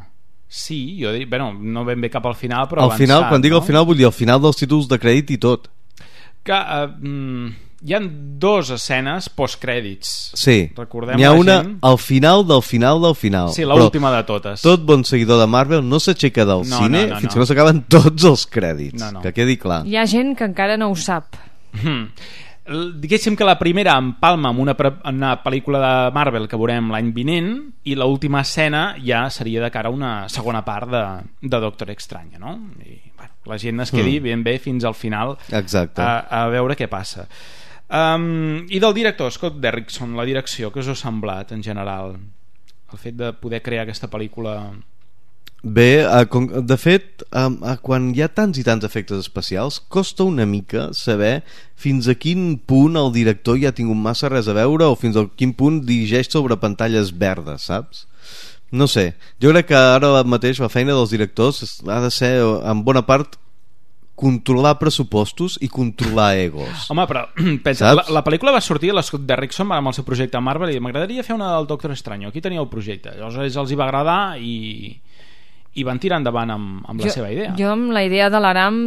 Sí, jo dic, bueno, no ben bé cap al final, però Al final, avançat, quan dic no? al final, vull dir al final dels títols de crèdit i tot. Que, uh, mm, hi han dos escenes postcrèdits. Sí, Recordem n'hi ha una gent... al final del final del final. Sí, l'última de totes. Tot bon seguidor de Marvel no s'aixeca del No, cine no, no, fins no. que no s'acaben tots els crèdits. No, no. Que quedi clar. Hi ha gent que encara no ho sap. Hmm. Diguéssim que la primera empalma amb una, una pel·lícula de Marvel que veurem l'any vinent i l última escena ja seria de cara a una segona part de, de Doctor Estranya, no? I, bueno, la gent es quedi Mm. ben bé fins al final Exacte. a, a veure què passa. Um, I del director, Scott Derrickson, la direcció, que us ha semblat en general? El fet de poder crear aquesta pel·lícula... Bé, eh, de fet, eh, quan hi ha tants i tants efectes especials, costa una mica saber fins a quin punt el director ja ha tingut massa res a veure o fins a quin punt dirigeix sobre pantalles verdes, saps? No sé, jo crec que ara mateix la feina dels directors ha de ser, en bona part, controlar pressupostos i controlar egos. Home, però pensa, la, Saps? la pel·lícula va sortir a l'Scott Derrickson amb el seu projecte a Marvel i m'agradaria fer una del Doctor Estranyo. Aquí tenia el projecte. Llavors els hi va agradar i, i van tirar endavant amb, amb la jo, seva idea. Jo amb la idea de l'Aram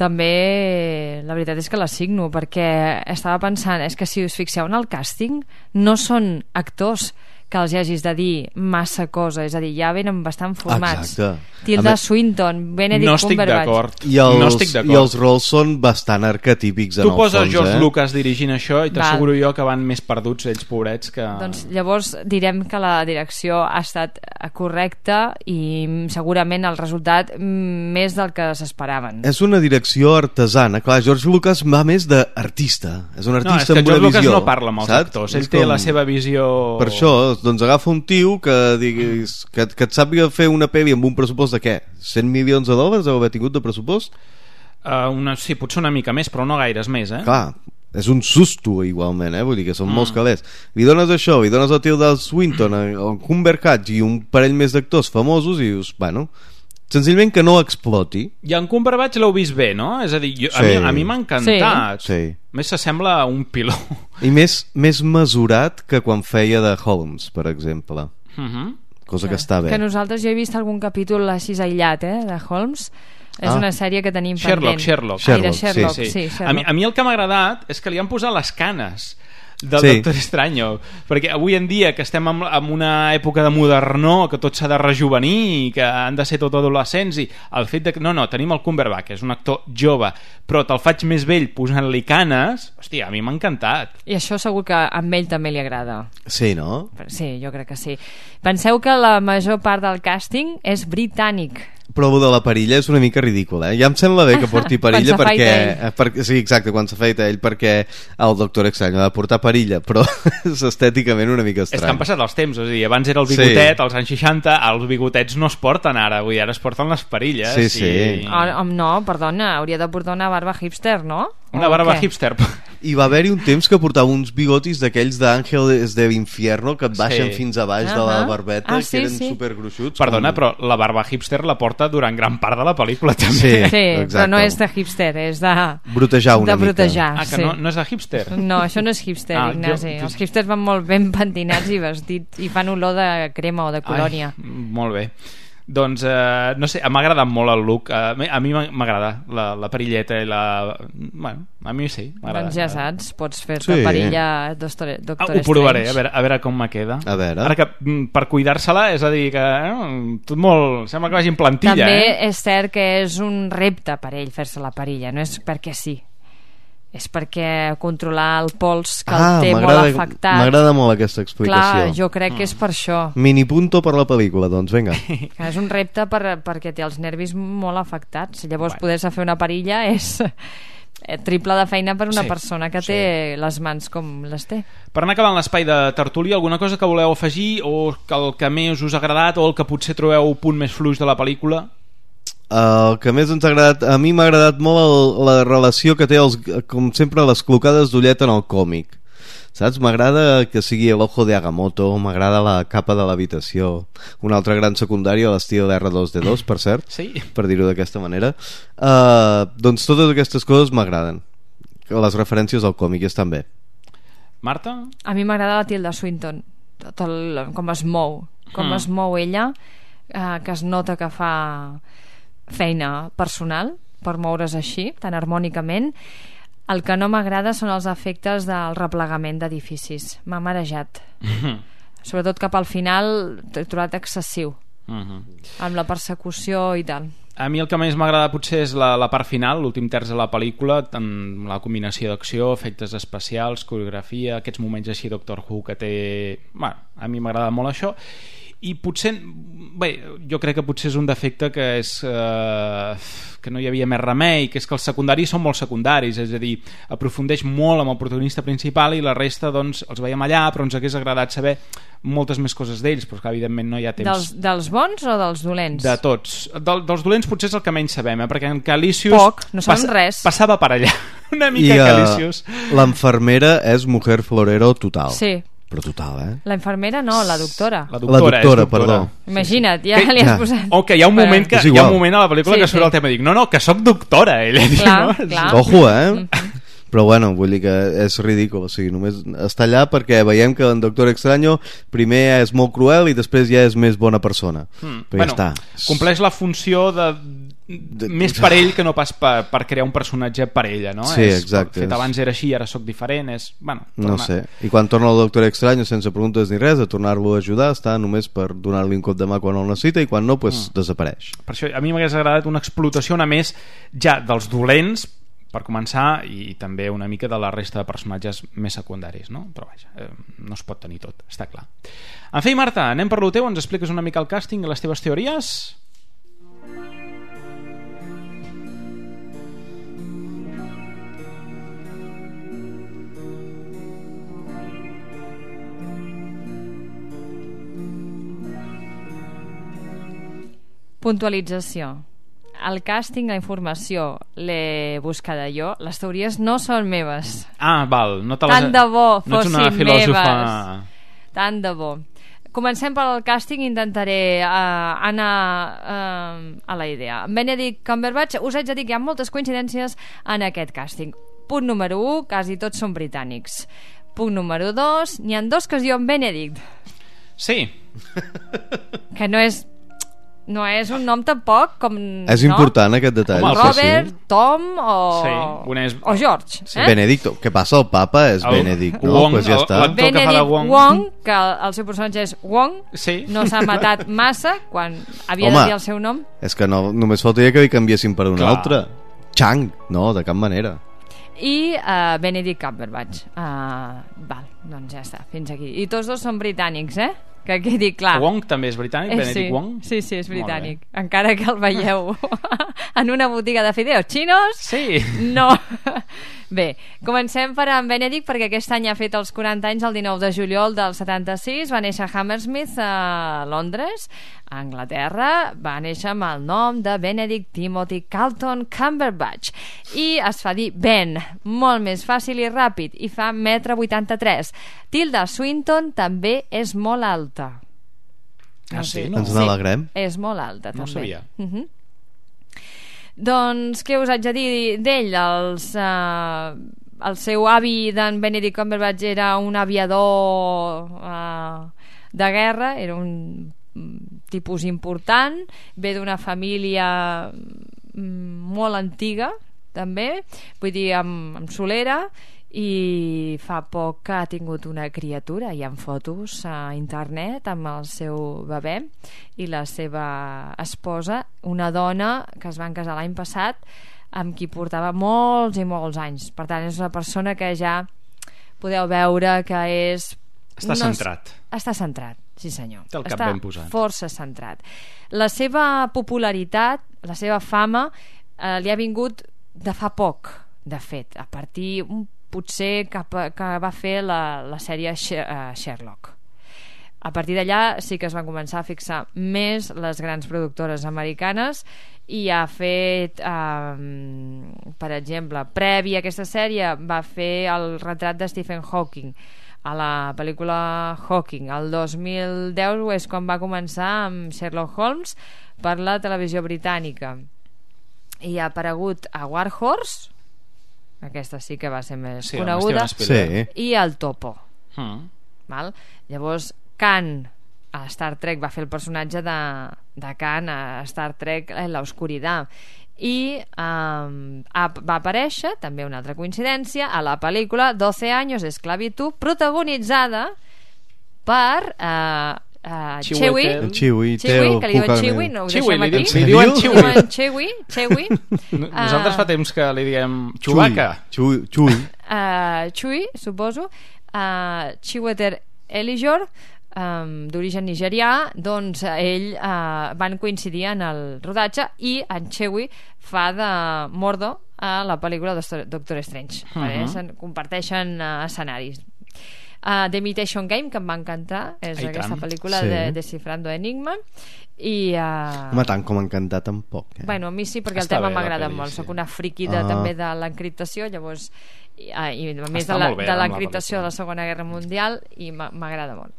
també la veritat és que la signo perquè estava pensant, és que si us fixeu en el càsting no són actors que els hagis de dir massa cosa, és a dir, ja venen bastant formats. Exacte. Tilda A Swinton, Benedict No Cumberbatch. I els, no estic d'acord. I els rols són bastant arquetípics en Tu el poses fons, George eh? Lucas dirigint això i t'asseguro jo que van més perduts ells pobrets que... Doncs llavors direm que la direcció ha estat correcta i segurament el resultat mm, més del que s'esperaven. És una direcció artesana. Clar, George Lucas va més d'artista. És un no, és artista que amb una George Lucas visió. no parla amb els saps? actors, És ell té com- la seva visió... Per això, doncs, doncs agafa un tio que, diguis, que, que et sàpiga fer una pel·li amb un pressupost de què? 100 milions de dòlars haver tingut de pressupost? Uh, una, sí, potser una mica més, però no gaires més, eh? Clar, és un susto igualment, eh? vull dir que són Mm. molts calés. Li dones això, li dones el tio del Swinton, el el Cumberbatch i un parell més d'actors famosos i dius, bueno, senzillament que no exploti. I en Cumberbatch l'heu vist bé, no? És a dir, jo, a Sí. mi, a mi m'ha encantat. Sí. Sí. Més s'assembla a un piló. I més, més mesurat que quan feia de Holmes, per exemple. Uh -huh. Cosa que està bé. Que nosaltres jo he vist algun capítol així aïllat, eh, de Holmes. És Ah. una sèrie que tenim Sherlock, pendent. Sherlock. Ai, de Sherlock, sí, sí, A, mi, Sherlock. a mi el que m'ha agradat és que li han posat les canes del Sí. Doctor Estranyo perquè avui en dia que estem en, en una època de modernó que tot s'ha de rejuvenir i que han de ser tot adolescents i el fet de que, no, no, tenim el Cumberbatch que és un actor jove, però te'l faig més vell posant-li canes, hòstia, a mi m'ha encantat I això segur que a ell també li agrada. Sí, no? Sí, jo crec que sí. Penseu que la major part del càsting és britànic. El de la perilla és una mica ridícul, eh? Ja em sembla bé que porti perilla Quan perquè, perquè... Sí, exacte, quan s'afaita ell, perquè el doctor Extraño ha de portar perilla, però és estèticament una mica és que han estrany. passat els temps, a dir, abans era el bigotet, als anys 60, els bigotets no es porten ara, vull dir, ara es porten les perilles. Sí, sí. I... Ah, no, perdona, hauria de portar una barba hipster, no? Una O barba hipster. I va haver-hi un temps que portava uns bigotis d'aquells d'Àngel de l'Infierno que et baixen Sí. fins a baix de la barbeta, Ah, que sí, eren sí. supergruixuts. Perdona, com- però la barba hipster la porta durant gran part de la pel·lícula, també. Sí. Sí, però Exacte. no és de hipster, és de... Brotejar una de mica. brotejar, Ah, que sí. no, no és de hipster? No, això no és hipster, ah, Ignasi. jo- Els hipsters van molt ben pentinats i vestits i fan olor de crema o de colònia. Ai, molt bé. Doncs, eh, no sé, m'ha agradat molt el look. Eh, a mi m'ha- m'agrada la, la perilleta i la... Bueno, a mi sí, m'agrada. Doncs ja saps, pots fer-te Sí. perilla Doctor, Ah, Doctor ho provaré, a veure, a veure com me queda. A veure. Ara que mm, per cuidar-se-la, és a dir, que eh, tot molt... Sembla que vagi en plantilla, També eh? és cert que és un repte per ell fer-se la perilla, no és perquè sí. És perquè controlar el pols que Ah, el té molt m'agrada afectat. m'agrada molt aquesta explicació. Clar, jo crec que és per això. Mini punto per la pel·lícula, doncs, vinga. És un repte per, perquè té els nervis molt afectats. Llavors, Bueno. poder-se fer una perilla és eh, triple de feina per una Sí, persona que té les mans com les té. Per anar acabant l'espai de tertúlia, alguna cosa que voleu afegir o que el que més us ha agradat o el que potser trobeu punt més fluix de la pel·lícula? El que més ens ha agradat, a mi m'ha agradat molt el, la relació que té, els, com sempre, les clocades d'ullet en el còmic. Saps? M'agrada que sigui l'ojo de Agamotto, m'agrada la capa de l'habitació, un altre gran secundari a l'estil R2D2, per cert, Sí. per dir-ho d'aquesta manera. Uh, doncs totes aquestes coses m'agraden. Les referències al còmic estan bé. Marta? A mi m'agrada la Tilda Swinton, tot el, com es mou, com Mm. es mou ella, eh, que es nota que fa feina personal per moure's així, tan harmònicament. El que no m'agrada són els efectes del replegament d'edificis. M'ha marejat. Sobretot cap al final t'he trobat excessiu, Mhm. amb la persecució i tal. A mi el que més m'agrada potser és la, la part final, l'últim terç de la pel·lícula, amb la combinació d'acció, efectes especials, coreografia, aquests moments així Doctor Who que té... Bueno, a mi m'agrada molt això i potser bé, jo crec que potser és un defecte que és eh, que no hi havia més remei que és que els secundaris són molt secundaris és a dir, aprofundeix molt amb el protagonista principal i la resta doncs els veiem allà però ens hagués agradat saber moltes més coses d'ells però que evidentment no hi ha temps Dels, dels bons o dels dolents? de tots. Del, dels dolents potser és el que menys sabem, eh? perquè en Calicius... Poc, no sabem res. Passava per allà. Una I mica uh, Calicius. l'enfermera és mujer florero total. Sí. Però total, eh? La infermera no, la doctora. La La doctora, doctora. perdó. Imagina't, ja Que- li has ja. posat... O que hi ha un moment que hi ha un moment a la pel·lícula Sí, que surt sí. el tema i dic, no, no, que sóc doctora, ella diu, Clar, no? clar. Ojo, eh? Però bueno, vull dir que és ridícul, o sigui, només està allà perquè veiem que en Doctor Extraño primer és molt cruel i després ja és més bona persona. Mm. Però ja està. compleix la funció de, més per ell que no pas per, per crear un personatge per ella, no? Sí, és, exacte, Fet abans era així, ara sóc diferent, és... Bueno, No torna- sé. I quan torna el Doctor Extraño sense preguntes ni res, a tornar-lo a ajudar, està només per donar-li un cop de mà quan el necessita i quan no, pues, Mm. desapareix. Per això a mi m'hagués agradat una explotació una més ja dels dolents per començar i també una mica de la resta de personatges més secundaris no? però vaja, eh, no es pot tenir tot està clar. En fi Marta, anem per lo teu ens expliques una mica el càsting i les teves teories? Puntualització. El càsting, la informació, l'he buscada jo. Les teories no són meves. Ah, val, no te les... Tant de bo no fossin una filòsofa... meves. Tant de bo. Comencem pel càsting, intentaré uh, anar uh, a la idea. Benedict Cumberbatch, us haig de dir que hi ha moltes coincidències en aquest càsting. Punt número 1, quasi tots són britànics. Punt número 2, n'hi ha dos que es diuen Benedict, Sí, que no és no és un nom tampoc com... És no? important aquest detall. Home, el Robert, Sí, Tom o... Sí, un és- o George. sí. Eh? Benedicto. Què passa? El papa és El Benedict, no? Wong, pues ja el- està. l'actor que fa Benedict Wong. Wong, que el, el seu personatge és Wong, Sí. no s'ha matat massa quan havia Home. de dir el seu nom. És que no, només faltaria que hi canviessin per un Clar. altre. Chang, no, de cap manera. I uh, Benedict Cumberbatch. Uh, val, doncs ja està, fins aquí. I tots dos són britànics, eh? Que quedi clar. Wong també és britànic, Eh, Benedict sí, Wong? Sí, sí, és britànic. Encara que el veieu en una botiga de fideos xinos, Sí. no. Bé, comencem per en Benedict perquè aquest any ha fet els 40 anys el 19 de juliol del 76, va néixer a Hammersmith a Londres, a Anglaterra, va néixer amb el nom de Benedict Timothy Carlton Cumberbatch i es fa dir Ben, molt més fàcil i ràpid, i fa metre 83. Tilda Swinton també és molt alta. Ah, sí? No. Ens n'alegrem. És molt alta, No ho també. sabia. Uh Doncs què us haig de dir d'ell? Els, uh, el seu avi d'en Benedict Cumberbatch era un aviador uh, de guerra, era un mm, tipus important, ve d'una família mm, molt antiga, també, vull dir, amb, amb solera, i fa poc que ha tingut una criatura hi ha fotos a internet amb el seu bebè i la seva esposa una dona que es van casar l'any passat amb qui portava molts i molts anys per tant és una persona que ja podeu veure que és Està centrat. està centrat, sí senyor Té el cap està ben posat. força centrat la seva popularitat la seva fama eh, li ha vingut de fa poc de fet, a partir un potser a, que va fer la, la sèrie uh, Sherlock. A partir d'allà sí que es van començar a fixar més les grans productores americanes i ha fet um, per exemple previ a aquesta sèrie va fer el retrat de Stephen Hawking. A la pel·lícula Hawking el 2010 és quan va començar amb Sherlock Holmes per la televisió britànica. I ha aparegut a War Horse aquesta sí que va ser més Sí, coneguda Spielberg. i el Topo Mm. val? llavors Khan a Star Trek va fer el personatge de, de Khan a Star Trek en l'oscuritat i um, va aparèixer també una altra coincidència a la pel·lícula 12 anys d'esclavitud protagonitzada per uh, uh, Chiwi, Chewie, Teo, que li diuen Chewie, no ho Chewie, deixem aquí. diuen- li diuen diuen Chewie, Chewie. No- Nosaltres fa temps que li diguem Chewbacca. Chui, Chui. uh, Chui, suposo, uh, Chiwetel Elijor, um, d'origen nigerià, doncs eh, ell uh, van coincidir en el rodatge i en Chewie fa de Mordo a la pel·lícula Doctor, Doctor Strange. Uh Mhm. -huh. Se'n comparteixen uh, escenaris. Uh, The Imitation Game, que em va encantar, és I aquesta tant. pel·lícula Sí. de Descifrando Enigma, i... Uh, Home, tant com encantar tampoc. Eh? Bueno, a mi sí, perquè Està el tema m'agrada molt. sí. Soc una friqui de, Ah. també de l'encriptació, llavors i, ah, i a més Està de la- bé, de la l'encriptació de la Segona Guerra Mundial i m'a- m'agrada molt.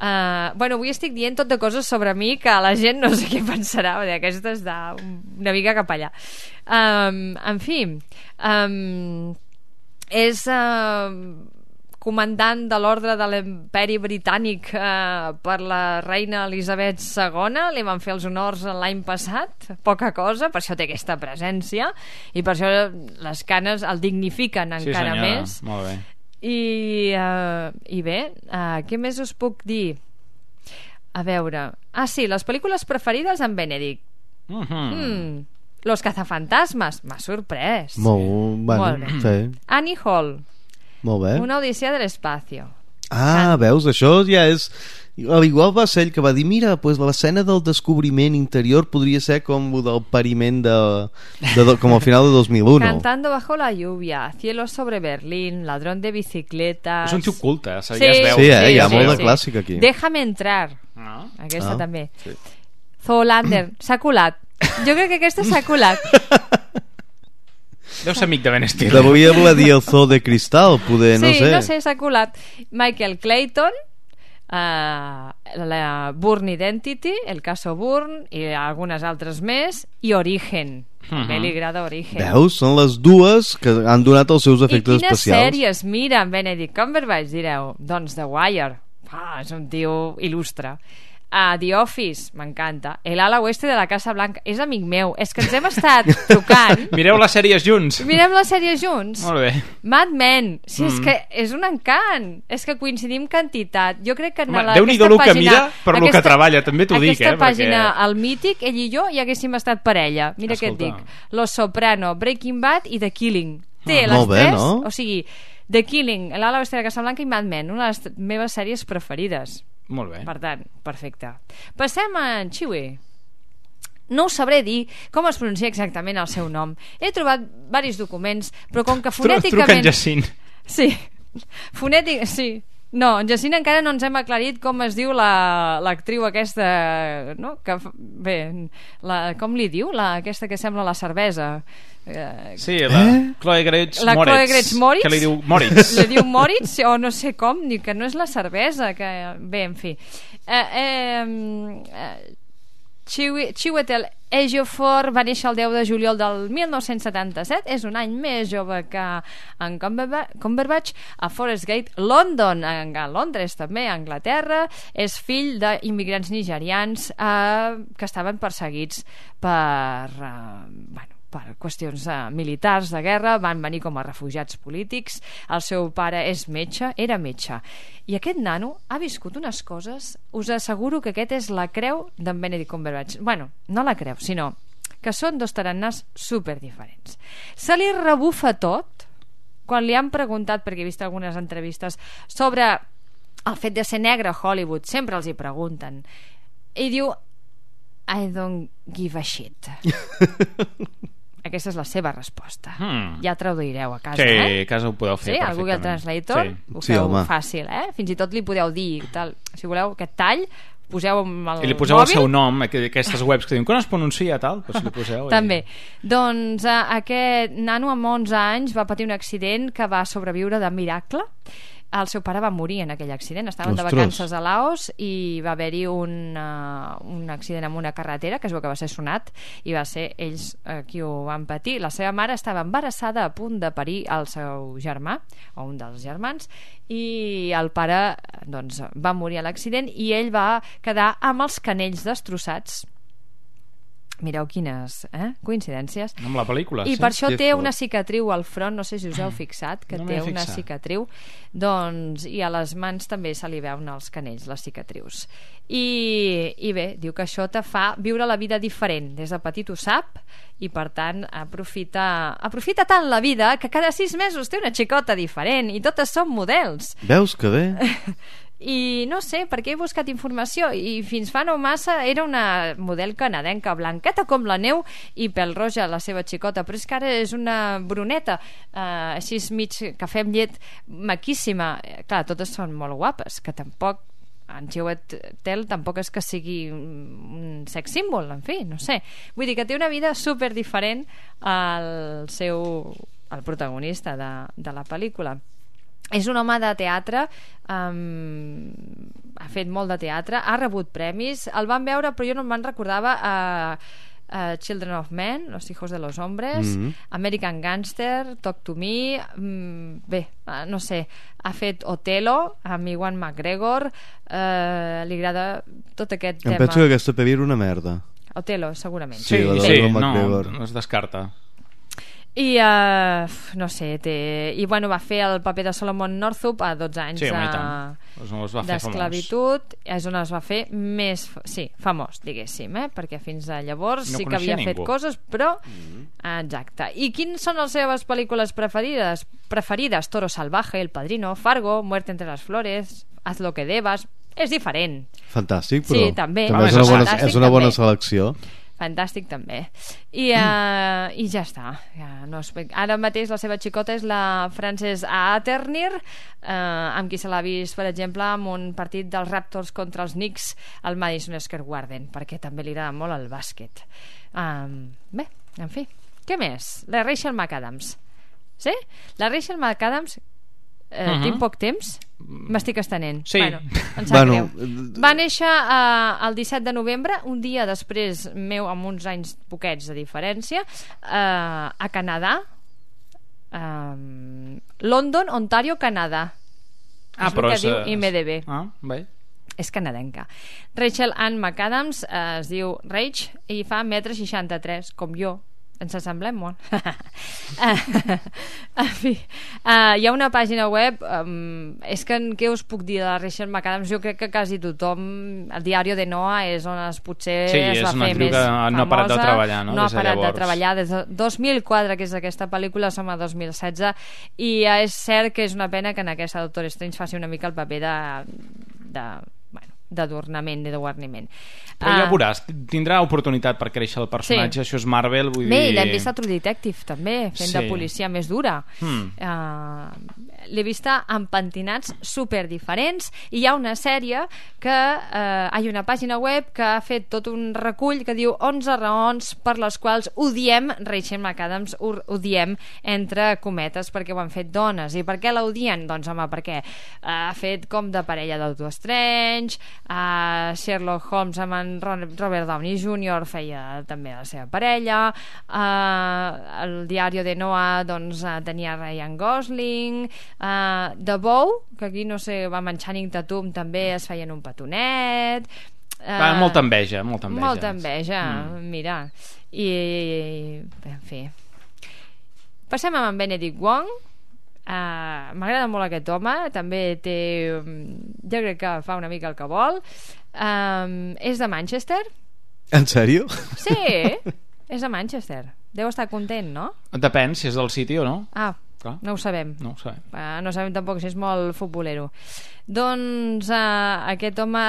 Uh, bueno, avui estic dient tot de coses sobre mi que la gent no sé què pensarà perquè aquesta és d'una mica cap allà um, en fi um, és uh, comandant de l'ordre de l'imperi britànic eh, per la reina Elisabet II li van fer els honors l'any passat poca cosa, per això té aquesta presència i per això les canes el dignifiquen Sí, encara senyora. més Molt bé. i, uh, i bé, uh, què més us puc dir? A veure... Ah, sí, les pel·lícules preferides en Benedict. Mm Mm. Los cazafantasmes. M'ha sorprès. Molt, bueno, Molt bé. sí, Annie Hall. Molt bé. Una odissea de l'espacio. Ah, veus, això ja és... Igual va ser ell que va dir mira, pues l'escena del descobriment interior podria ser com el del pariment de, de, de, com al final de 2001 Cantando bajo la lluvia, Cielo sobre Berlín, Ladrón de bicicletas... És un tio culte, eh? Sí, ja es veu. Sí, eh? Hi ha molt de clàssic aquí. Déjame entrar. No? Aquesta Ah, també. sí. Zoolander, s'ha colat. Jo crec que aquesta s'ha colat. Deu ser amic de Ben Stiller. Devia voler dir el zoo de cristal, poder, no sí, sé. no sé, s'ha colat. Michael Clayton, uh, la Bourne Identity, el caso Bourne, i algunes altres més, i Origen. També Mhm. li agrada Origen. Veus? Són les dues que han donat els seus I efectes quines especials. sèries mira en Benedict Cumberbatch, direu? Doncs The Wire. Ah, és un tio il·lustre. Uh, The Office, m'encanta. El ala oeste de la Casa Blanca. És amic meu. És que ens hem estat trucant. Mireu les sèries junts. Mirem la sèrie junts. Molt bé. Mad Men. Sí, és Mm. que és un encant. És que coincidim quantitat. Jo crec que en Home, la, aquesta el que pàgina, mira per lo que treballa, també t'ho dic, Aquesta eh, pàgina, perquè- el mític, ell i jo, hi haguéssim estat parella. Mira què et Escolta. dic. Los Soprano, Breaking Bad i The Killing. Té Ah, les molt bé, tres, no? o sigui, The Killing, l'ala oeste de Casa Blanca i Mad Men, una de les meves sèries preferides. Molt bé. Per tant, perfecte. Passem a en Chiwi. No us sabré dir com es pronuncia exactament el seu nom. He trobat varis documents, però com que Tru- Truca en fonèticament... Jacint. Sí, fonètic... Sí. No, en Jacint encara no ens hem aclarit com es diu la- l'actriu aquesta, no? Que, bé, la, com li diu? La, aquesta que sembla la cervesa. Eh, Sí, la eh? Chloe Grace la Moritz. Chloe Grace Moritz Que li diu Moritz. li diu Moritz o no sé com ni que no és la cervesa que... bé, en fi eh, eh, eh, Chiwetel Ejiofor va néixer el 10 de juliol del 1977 és un any més jove que en Cumberba- Cumberbatch a Forest Gate, London en, a Londres també, a Anglaterra és fill d'immigrants nigerians eh, que estaven perseguits per eh, bueno, per qüestions eh, militars de guerra, van venir com a refugiats polítics, el seu pare és metge, era metge, i aquest nano ha viscut unes coses, us asseguro que aquest és la creu d'en Benedict Cumberbatch. Bueno, no la creu, sinó que són dos tarannars super diferents. Se li rebufa tot quan li han preguntat, perquè he vist algunes entrevistes, sobre el fet de ser negre a Hollywood, sempre els hi pregunten, i diu I don't give a shit. Aquesta és la seva resposta. Hmm. Ja traduireu a casa, Sí, eh? a casa ho podeu fer Sí, al Google. Translator Sí. ho Sí, feu home. fàcil, eh? Fins i tot li podeu dir tal. Si voleu aquest tall, poseu amb el I li poseu mòbil el seu nom, aqu- aquestes webs que diuen com es pronuncia tal, doncs li poseu. i- també. Doncs eh, aquest nano amb 11 anys va patir un accident que va sobreviure de miracle. El seu pare va morir en aquell accident. Estaven de Ostres. vacances a Laos i va haver-hi un, uh, un accident amb una carretera que es veu que va ser sonat i va ser ells uh, qui ho van patir. La seva mare estava embarassada a punt de parir el seu germà o un dels germans i el pare doncs, va morir a l'accident i ell va quedar amb els canells destrossats mireu quines eh? coincidències Amb la pel·lícula, i sí. per això té fort. una cicatriu al front no sé si us heu fixat que No té una fixat. cicatriu doncs, i a les mans també se li veuen els canells, les cicatrius i, i bé, diu que això te fa viure la vida diferent, des de petit ho sap i per tant aprofita, aprofita tant la vida que cada sis mesos té una xicota diferent i totes són models Veus que bé? i no sé, perquè he buscat informació? I fins fa no massa era una model canadenca, blanqueta com la neu i pèl roja la seva xicota. Però és que ara és una bruneta eh, així és mig cafè amb llet maquíssima, Eh, clar, totes són molt guapes, que tampoc en Chiwetel tampoc és que sigui un sex símbol, en fi, no sé. Vull dir que té una vida super diferent al seu al protagonista de, de la pel·lícula és un home de teatre um, ha fet molt de teatre ha rebut premis, el van veure però jo no me'n recordava a uh, uh, Children of Men, Los hijos de los hombres Mhm. American Gangster Talk to Me mm, bé, uh, no sé ha fet Otelo amb Iwan McGregor uh, li agrada tot aquest Em tema penso que aquesta pel·li era una merda. Otelo, segurament Sí, sí, Iwan no, no es descarta. I uh, no sé té... i bueno, va fer el paper de Solomon Northup a 12 anys Sí, fer d'esclavitud és on es va fer més fa- sí, famós, diguéssim, eh? perquè fins a llavors No sí que havia fet ningú. coses però exacte, i quines són les seves pel·lícules preferides? preferides Toro Salvaje, El Padrino, Fargo Muerte entre las flores, Haz lo que debas és diferent Fantàstic, però Sí, també. també Home, és, una bona, és una bona també. selecció. Fantàstic també. I, uh, i ja està. Ja no explic. Ara mateix la seva xicota és la Frances Aternir, uh, amb qui se l'ha vist, per exemple, en un partit dels Raptors contra els Knicks al Madison Square Garden, perquè també li agrada molt el bàsquet. Um, bé, en fi. Què més? La Rachel McAdams. Sí? La Rachel McAdams eh, uh Mhm. -huh. tinc poc temps m'estic estenent Sí. bueno, em sap Bueno, greu. va néixer eh, el 17 de novembre un dia després meu amb uns anys poquets de diferència eh, a Canadà eh, London, Ontario, Canadà Ah, és però és, diu eh, IMDB Ah, bé. és canadenca. Rachel Ann McAdams eh, es diu Rach i fa 1,63 m, com jo. Ens assemblem molt. En fi, uh, hi ha una pàgina web, um, és que en què us puc dir de la Rachel McAdams? Jo crec que quasi tothom, el diari de Noah és on es potser Sí, es va fer més que famosa. no ha parat de treballar, no? No ha de parat de llavors. treballar des de 2004, que és aquesta pel·lícula, som a 2016, i és cert que és una pena que en aquesta Doctor Strange faci una mica el paper de, de d'adornament, de guarniment. Però ja Ah, veuràs, tindrà oportunitat per créixer el personatge, això és Marvel, vull Bé, dir... l'hem vist a True Detective també, fent Sí. de policia més dura. Hmm. Uh, L'he vista amb pentinats super diferents i hi ha una sèrie que uh, hi ha una pàgina web que ha fet tot un recull que diu 11 raons per les quals odiem Rachel McAdams, odiem entre cometes perquè ho han fet dones i per què l'odien? Doncs home, perquè ha fet com de parella d'Auto Strange uh, Sherlock Holmes amb en Robert Downey Jr. feia també la seva parella uh, el diari de Noah doncs uh, tenia Ryan Gosling uh, The Bow que aquí no sé, va en Channing Tatum també es feien un petonet Va, molta enveja, molta enveja. molta enveja, Mm. mira i, en fi passem amb en Benedict Wong uh, m'agrada molt aquest home també té jo crec que fa una mica el que vol um, és de Manchester En sèrio? sí, és de Manchester deu estar content, no? Depèn si és del City o no. ah, Clar. no ho sabem No ho sabem. Uh, no sabem tampoc si és molt futbolero doncs uh, aquest home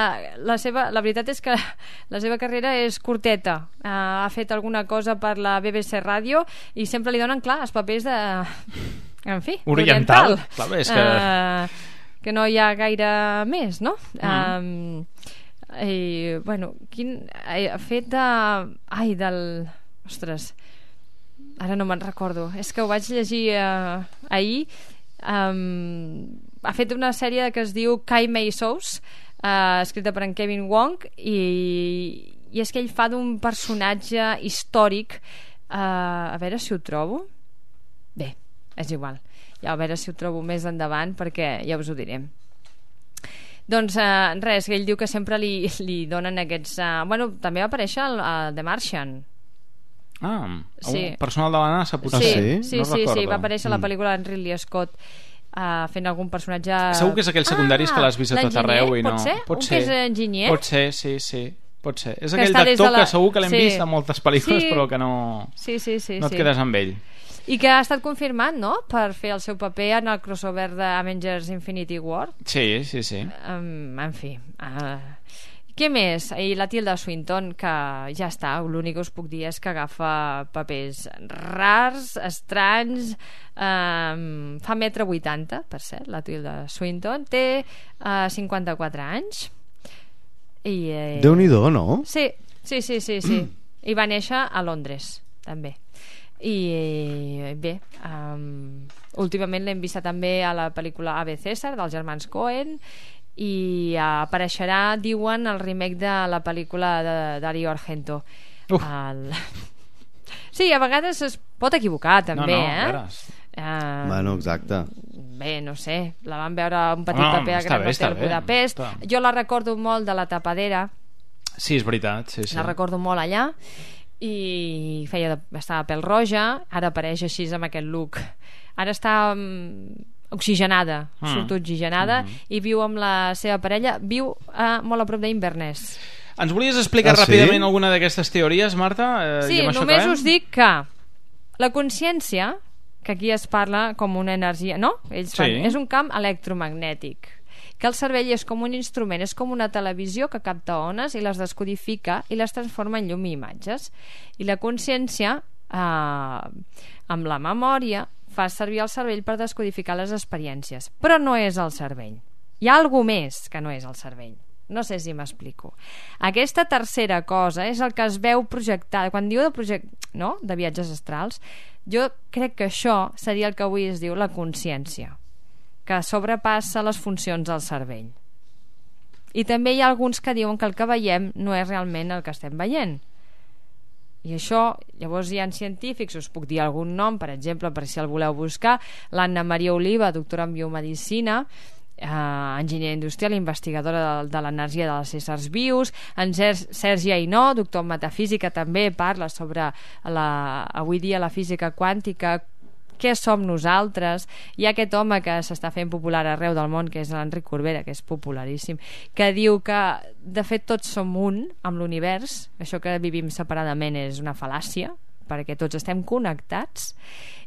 la, seva, la veritat és que la seva carrera és curteta uh, ha fet alguna cosa per la BBC Ràdio i sempre li donen clar els papers de en fi, Oriental. oriental, Clar, és que- Uh, que no hi ha gaire més no? Mm. Um, i, bueno, quin, ha fet de... ai, del... ostres ara no me'n recordo. És que ho vaig llegir uh, ahir. Um, ha fet una sèrie que es diu Kai Mei Sous uh, escrita per en Kevin Wong i, i és que ell fa d'un personatge històric uh, a veure si ho trobo. Bé, és igual. Ja a veure si ho trobo més endavant perquè ja us ho diré. Doncs uh, res, ell diu que sempre li, li donen aquests... Uh, bueno, també va aparèixer el, el The Martian Ah, Sí. un personal de la NASA potser. sí, sí? sí, No sí, sí, va aparèixer a la Mm. pel·lícula en Ridley Scott uh, fent algun personatge... Segur que és aquells secundaris que l'has vist a tot arreu i no... Pot ser? un que és enginyer? Pot ser, sí, sí. Pot ser. És Que aquell d'actor de la- que segur que l'hem Sí. vist a moltes pel·lícules Sí. però que no, Sí, sí, sí. no et sí. quedes amb ell. I que ha estat confirmat, no?, per fer el seu paper en el crossover d'Avengers Infinity War. Sí, sí, sí. Um, en fi... Uh, què més? I la Tilda Swinton, que ja està, l'únic que us puc dir és que agafa papers rars, estranys, um, fa metre 80, per cert, la Tilda Swinton, té uh, 54 anys. I, eh, Déu-n'hi-do, no? Sí, sí, sí, sí, sí. I va néixer a Londres, també. I eh, bé, um, últimament l'hem vista també a la pel·lícula Ave César dels germans Cohen i apareixerà, diuen, el remake de la pel·lícula de Dario Argento. Uf. El... Sí, a vegades es pot equivocar també, no, no, eh? a veure, Uh, Bueno, exacte. bé, no sé, la vam veure un petit No, paper a Gran bé, Hotel bé, Budapest. està. Jo la recordo molt de la tapadera, Sí, és veritat, sí, sí. la recordo molt allà i feia de, estava pèl roja ara apareix així amb aquest look ara està um, oxigenada Mm. surt oxigenada Mhm. i viu amb la seva parella viu uh, molt a prop d'Inverness Ens volies explicar Ah, sí? ràpidament alguna d'aquestes teories, Marta? Eh, sí, i només acabem? us dic que la consciència que aquí es parla com una energia no? Ells fan, Sí. és un camp electromagnètic que el cervell és com un instrument, és com una televisió que capta ones i les descodifica i les transforma en llum i imatges. I la consciència, eh, amb la memòria, fa servir el cervell per descodificar les experiències. Però no és el cervell. Hi ha alguna més que no és el cervell. No sé si m'explico. Aquesta tercera cosa és el que es veu projectada. Quan diu de, project... no? de viatges astrals, jo crec que això seria el que avui es diu la consciència, que sobrepassa les funcions del cervell. I també hi ha alguns que diuen que el que veiem no és realment el que estem veient. I això, llavors hi ha científics, us puc dir algun nom, per exemple, per si el voleu buscar, l'Anna Maria Oliva, doctora en biomedicina, eh, enginyer industrial, investigadora de, de l'energia dels éssers vius, en Sergi Ainó, doctor en metafísica, també parla sobre la, avui dia la física quàntica, què som nosaltres? Hi ha aquest home que s'està fent popular arreu del món que és l'Enric Corbera que és popularíssim, que diu que de fet tots som un amb l'univers. Això que vivim separadament és una fal·làcia perquè tots estem connectats.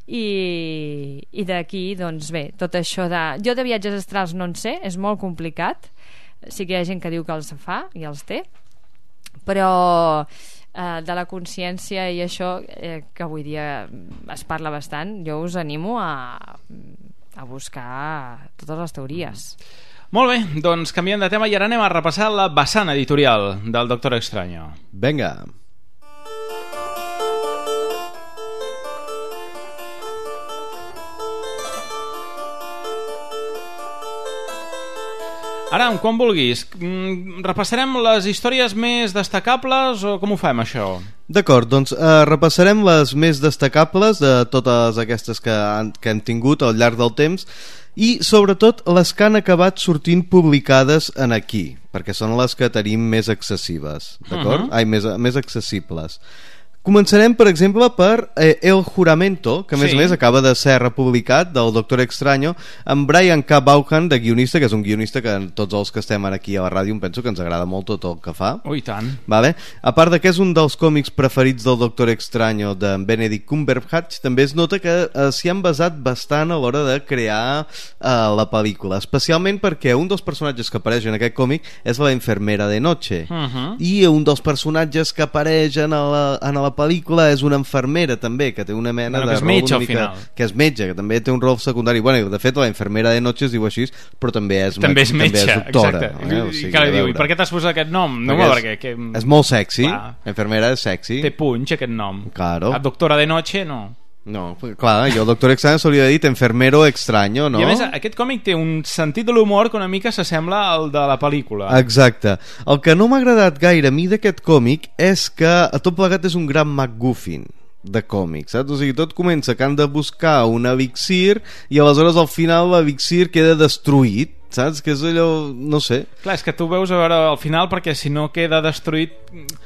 I, i d'aquí, doncs bé, tot això de... Jo de viatges astrals no en sé, és molt complicat, sí que hi ha gent que diu que els fa i els té, però eh, de la consciència i això eh, que avui dia es parla bastant, jo us animo a, a buscar totes les teories. Molt bé, doncs canviem de tema i ara anem a repassar la vessant editorial del Doctor Extraño. Venga. Ara, quan vulguis, mm, repassarem les històries més destacables o com ho fem, això? D'acord, doncs eh, repassarem les més destacables de totes aquestes que, han, que hem tingut al llarg del temps i sobretot les que han acabat sortint publicades en aquí, perquè són les que tenim més excessives, d'acord? Uh -huh. Ai, més, més accessibles. Començarem, per exemple, per eh, El Juramento, que a més sí. a més acaba de ser republicat del Doctor Extraño, amb Brian K. Vaughan, de guionista, que és un guionista que tots els que estem aquí a la ràdio em penso que ens agrada molt tot el que fa. Ui, tant. Vale? A part de que és un dels còmics preferits del Doctor Extraño de Benedict Cumberbatch, també es nota que eh, s'hi han basat bastant a l'hora de crear eh, la pel·lícula, especialment perquè un dels personatges que apareix en aquest còmic és la infermera de noche, uh. -huh. i un dels personatges que apareix en la, en la pel·lícula és una enfermera també, que té una mena Bueno, de que és metge, al final. que és metge, que també té un rol secundari bueno, de fet la infermera de noche es diu així però també és, També és metge, també és doctora exacte. eh? O I, sigui, que li a diu, i per què t'has posat aquest nom? No, Perquè perquè... Que, és molt sexy Clar. la infermera és sexy Té punx, aquest nom. Claro. La doctora de noche, no. No, clar, jo doctor extraño s'hauria dit enfermero extraño no? I a més, aquest còmic té un sentit de l'humor que una mica s'assembla al de la pel·lícula. Exacte. El que no m'ha agradat gaire a mi d'aquest còmic és que a tot plegat és un gran MacGuffin de còmics, saps? O sigui, tot comença que han de buscar una Vixir i aleshores al final la Vixir queda destruït, saps? Que és allò, no sé... Clar, és que tu veus a veure al final perquè si no queda destruït...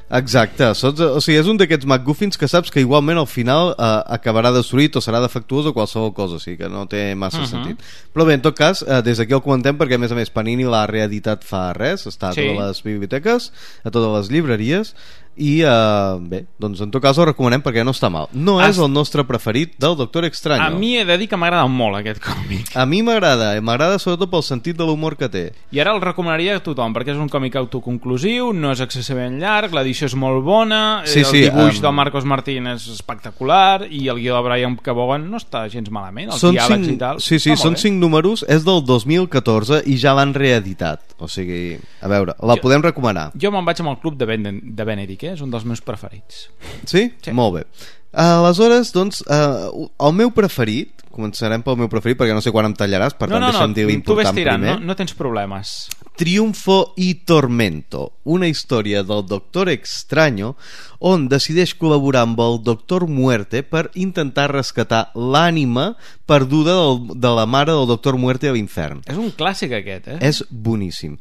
Exacte, saps? o sigui, és un d'aquests MacGuffins que saps que igualment al final eh, acabarà destruït o serà defectuós o qualsevol cosa, o sigui que no té massa Mhm. uh -huh. sentit. Però bé, en tot cas, eh, des d'aquí el comentem perquè a més a més Panini l'ha reeditat fa res, està a Sí. totes les biblioteques, a totes les llibreries i eh, bé, doncs en tot cas el recomanem perquè no està mal. No és el nostre preferit del Doctor Extraño. A mi he de dir que m'agrada molt aquest còmic. A mi m'agrada, i m'agrada sobretot pel sentit de l'humor que té. I ara el recomanaria a tothom, perquè és un còmic autoconclusiu, no és excessivament llarg, l'edició és molt bona, Sí, el sí, dibuix em- del Marcos Martín és espectacular, i el guió de Brian Cabogan no està gens malament, els Són diàlegs cinc, i tal. sí, sí, són bé. cinc números, és del 2014 i ja l'han reeditat. O sigui, a veure, la Jo- podem recomanar. Jo me'n vaig amb el club de, ben de Benedict, eh? És un dels meus preferits. Sí? Sí. Molt bé. Aleshores, doncs, uh, el meu preferit, començarem pel meu preferit perquè no sé quan em tallaràs, per no, tant no, no, deixa'm dir tu ves l'important primer. no, no tens problemes. Triunfo i Tormento, una història del Doctor Extraño on decideix col·laborar amb el Doctor Muerte per intentar rescatar l'ànima perduda del, de la mare del Doctor Muerte a l'infern. És un clàssic aquest, eh? És boníssim.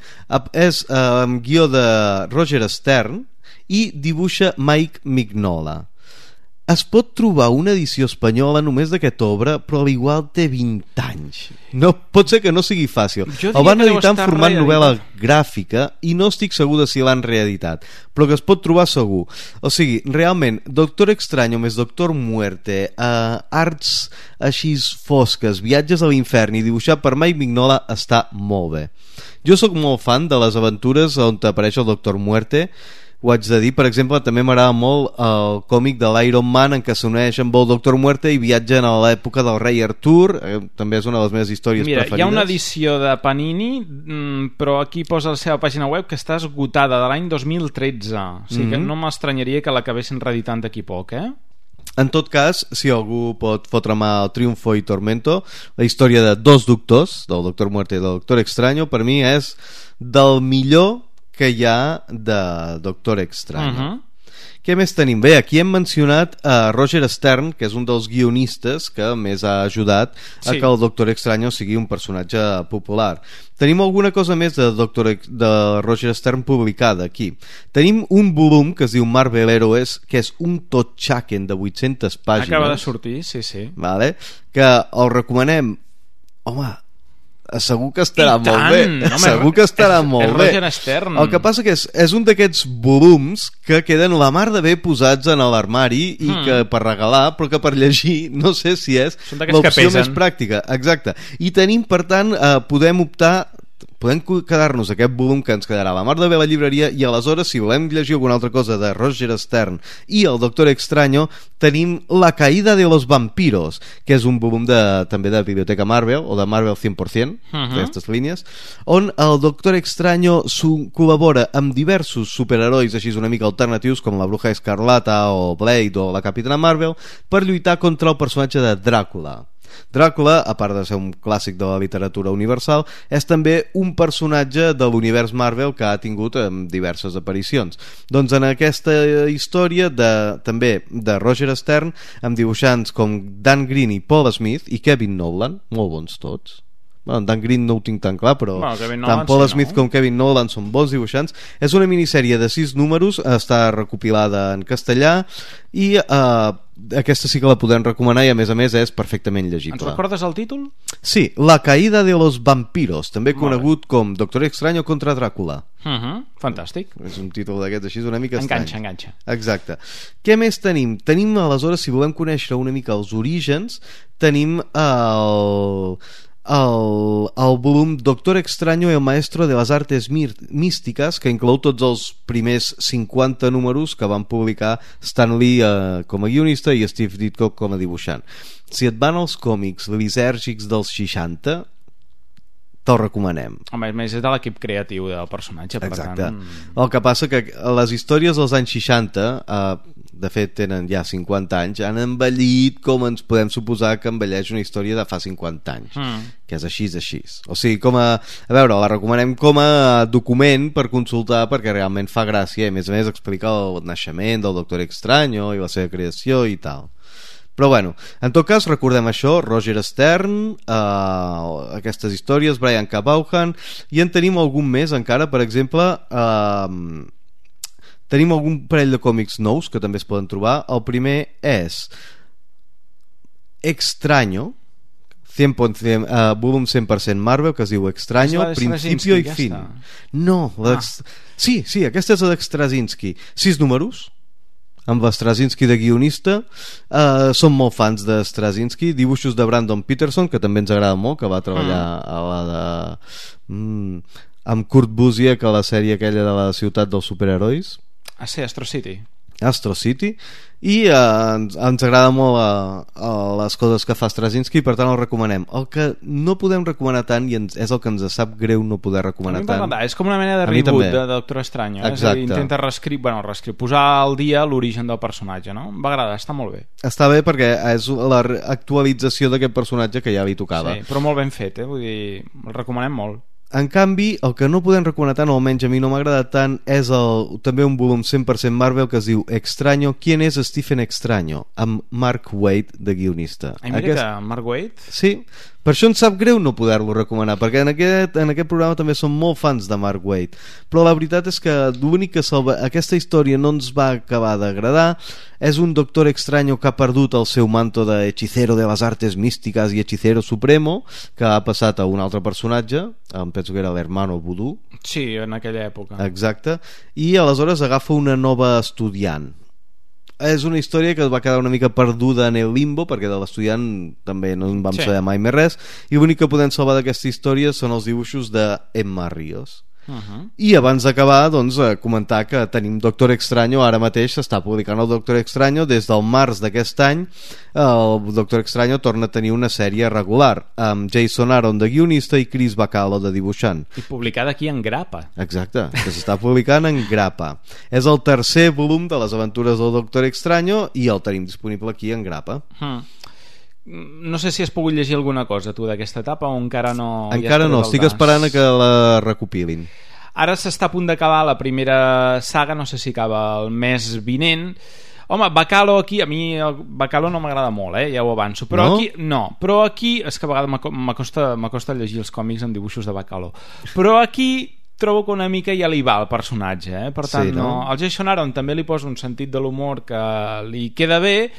És eh, guió de Roger Stern i dibuixa Mike Mignola. Es pot trobar una edició espanyola només d'aquesta obra, però a l'igual té 20 anys. No, pot ser que no sigui fàcil. El van editar en format reeditat. novel·la gràfica i no estic segur de si l'han reeditat, però que es pot trobar segur. O sigui, realment, Doctor Extraño més Doctor Muerte, eh, arts així fosques, viatges a l'infern i dibuixat per Mike Mignola està molt bé. Jo sóc molt fan de les aventures on apareix el Doctor Muerte, ho haig de dir, per exemple, també m'agrada molt el còmic de l'Iron Man en què s'uneix amb el Doctor Muerte i viatgen a l'època del rei Artur, eh, també és una de les meves històries Mira, preferides. hi ha una edició de Panini, mm, però aquí posa la seva pàgina web que està esgotada de l'any 2013. O sigui mm -hmm. que Mhm. no m'estranyaria que l'acabessin reeditant d'aquí poc, eh? En tot cas, si algú pot fotre mà al Triunfo i Tormento, la història de dos doctors, del Doctor Muerte i del Doctor Extraño, per mi és del millor que hi ha de Doctor Extraño. Uh -huh. Què més tenim? Bé, aquí hem mencionat a Roger Stern, que és un dels guionistes que més ha ajudat a Sí. que el Doctor Extraño sigui un personatge popular. Tenim alguna cosa més de, Doctor de Roger Stern publicada aquí. Tenim un volum que es diu Marvel Heroes, que és un totxaken de 800 pàgines. Acaba de sortir, sí, sí. Vale? Que el recomanem... Home, segur que estarà I molt tant! bé Home, segur que estarà és- molt és bé Roger Stern. el que passa que és, és un d'aquests volums que queden la mar de bé posats en l'armari i Hmm. que per regalar però que per llegir no sé si és l'opció més pràctica exacte, i tenim per tant eh, podem optar podem quedar-nos aquest volum que ens quedarà a la mar de bé a la llibreria i aleshores si volem llegir alguna altra cosa de Roger Stern i el Doctor Extraño tenim La caïda de los vampiros que és un volum de, també de Biblioteca Marvel o de Marvel 100% Mhm. d'aquestes línies on el Doctor Extraño col·labora amb diversos superherois així una mica alternatius com la Bruja Escarlata o Blade o la Capitana Marvel per lluitar contra el personatge de Dràcula Dràcula, a part de ser un clàssic de la literatura universal, és també un personatge de l'univers Marvel que ha tingut diverses aparicions. Doncs en aquesta història de, també de Roger Stern, amb dibuixants com Dan Green i Paul Smith i Kevin Nolan, molt bons tots. Bueno, Dan Green no ho tinc tan clar, però Bueno, Kevin tant Paul sí, Smith no? com Kevin Nolan són bons dibuixants. És una minissèrie de sis números, està recopilada en castellà i eh, aquesta sí que la podem recomanar i a més a més és perfectament Ens llegible. recordes el títol? Sí, La caïda de los vampiros, també Molt conegut com Doctor Extraño contra Dràcula. Uh -huh. Fantàstic. És un títol d'aquests així una mica Enganxa, estrany. enganxa. Exacte. Què més tenim? Tenim, aleshores, si volem conèixer una mica els orígens, tenim el, el, el volum Doctor Extraño el Maestro de les Artes Místiques, que inclou tots els primers 50 números que van publicar Stan Lee eh, com a guionista i Steve Ditko com a dibuixant. Si et van els còmics lisèrgics dels 60, te'l recomanem. Home, a més és de l'equip creatiu del personatge, per Exacte. tant... El que passa que les històries dels anys 60, eh, de fet tenen ja 50 anys, han envellit com ens podem suposar que envelleix una història de fa 50 anys. Mm. Que és així, és així. O sigui, com a... A veure, la recomanem com a document per consultar perquè realment fa gràcia i a més a més explica el naixement del Doctor Extraño i la seva creació i tal. Però bueno, en tot cas recordem això, Roger Stern, eh, aquestes històries, Brian K. Vaughan, i en tenim algun més encara, per exemple, eh, tenim algun parell de còmics nous que també es poden trobar. El primer és Extraño, 100%, uh, volum 100% Marvel que es diu Extraño, de Principio i Fin. aquesta. no, l'ex- sí, sí, aquesta és la d'Extrazinski sis números amb l'Straczynski de guionista. Uh, som molt fans de Straczynski dibuixos de Brandon Peterson que també ens agrada molt, que va treballar a la de mm, amb Kurt Busiek a la sèrie aquella de la ciutat dels superherois Ah, sí, Astro City. Astro City i eh, ens, ens agrada molt eh, eh, les coses que fa Straczynski per tant el recomanem el que no podem recomanar tant i ens, és el que ens sap greu no poder A recomanar tant m'agrada, és com una mena de A reboot de Doctor Estranyo. Eh? És a dir, intenta reescriure, bueno, reescriure, posar al dia l'origen del personatge, no? Em va agradar, està molt bé. està bé perquè és la re- actualització d'aquest personatge que ja li tocava Sí, però molt ben fet, eh? Vull dir, el recomanem molt. En canvi, el que no podem recomanar tant, o almenys a mi no m'ha agradat tant, és el, també un volum 100% Marvel que es diu Extraño, ¿Quién és Stephen Extraño? amb Mark Waid de guionista. Ai, mira Aquest- que Mark Waid... Sí, per això ens sap greu no poder-lo recomanar, perquè en aquest, en aquest programa també som molt fans de Mark Waid, però la veritat és que l'únic que salva... Aquesta història no ens va acabar d'agradar, és un doctor extraño que ha perdut el seu manto de hechicero de les artes místiques i hechicero supremo, que ha passat a un altre personatge, em penso que era l'hermano Voodoo, Sí, en aquella època. exacte, i aleshores agafa una nova estudiant, és una història que es va quedar una mica perduda en el limbo perquè de l'estudiant també no en vam Sí. sí. saber mai més res i l'únic que podem salvar d'aquesta història són els dibuixos de Emma Ríos Uh -huh. i abans d'acabar, doncs, eh, comentar que tenim Doctor Extraño, ara mateix s'està publicant el Doctor Extraño, des del març d'aquest any el Doctor Extraño torna a tenir una sèrie regular, amb Jason Aaron de guionista i Chris Bacalo de dibuixant. I publicada aquí en grapa. Exacte, que s'està publicant en grapa. És el tercer volum de les aventures del Doctor Extraño i el tenim disponible aquí en grapa. Hmm. No sé si has pogut llegir alguna cosa, tu, d'aquesta etapa, o encara no... Encara has no, el estic das? esperant a que la recopilin. Ara s'està a punt d'acabar la primera saga, no sé si acaba el mes vinent. Home, Bacalo aquí, a mi el Bacalo no m'agrada molt, eh? ja ho avanço. Però No? aquí, no, però aquí, és que a vegades m'aco- m'acosta m'acosta llegir els còmics amb dibuixos de Bacalo. Però aquí trobo que una mica ja li va el personatge, eh? Per tant, Sí, no? no? Al Jason Aaron també li posa un sentit de l'humor que li queda bé,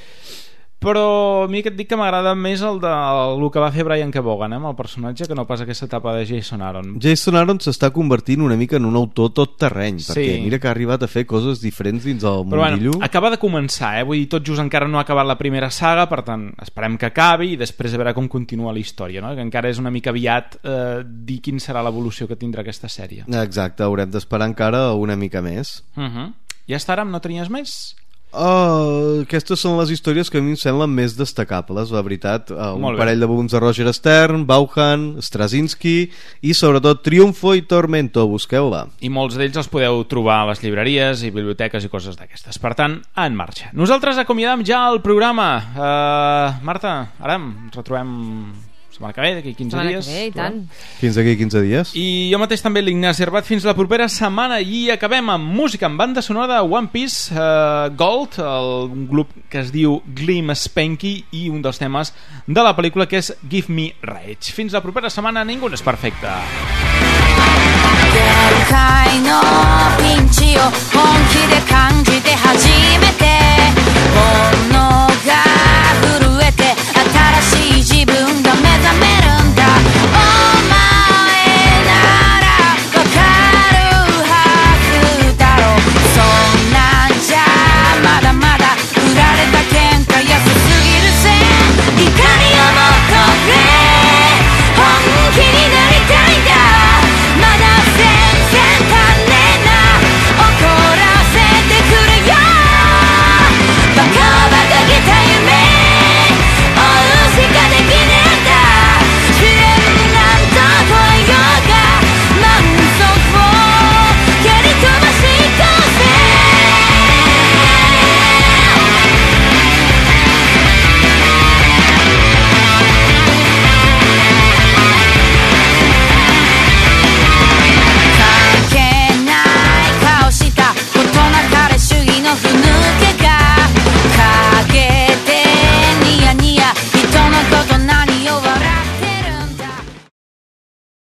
però a mi que et dic que m'agrada més el de el que va fer Brian Kevogan, eh? amb el personatge, que no pas aquesta etapa de Jason Aaron. Jason Aaron s'està convertint una mica en un autor tot terreny, Sí. perquè mira que ha arribat a fer coses diferents dins el Però mundillo. bueno, acaba de començar, eh? Vull dir, tot just encara no ha acabat la primera saga, per tant, esperem que acabi i després a veure com continua la història, no? Que encara és una mica aviat eh, dir quin serà l'evolució que tindrà aquesta sèrie. Exacte, haurem d'esperar encara una mica més. Uh -huh. Ja està, Aram? No tenies més? Oh, aquestes són les històries que a mi em semblen més destacables, la veritat. Uh, un parell de volums de Roger Stern, Vaughan, Straczynski i sobretot Triunfo i Tormento, busqueu-la. I molts d'ells els podeu trobar a les llibreries i biblioteques i coses d'aquestes. Per tant, en marxa. Nosaltres acomiadam ja el programa. Uh, Marta, Aram, ens retrobem setmana que ve, d'aquí 15 Setmana dies. que ve, i tant. Fins aquí 15 dies. I jo mateix també l'Ignasi Herbat fins la propera setmana i acabem amb música amb banda sonora de One Piece uh, Gold, el, un grup que es diu Glim Spanky i un dels temes de la pel·lícula que és Give Me Rage. Fins la propera setmana, ningú no és perfecte. 界のピンチを本気で感じて初めて本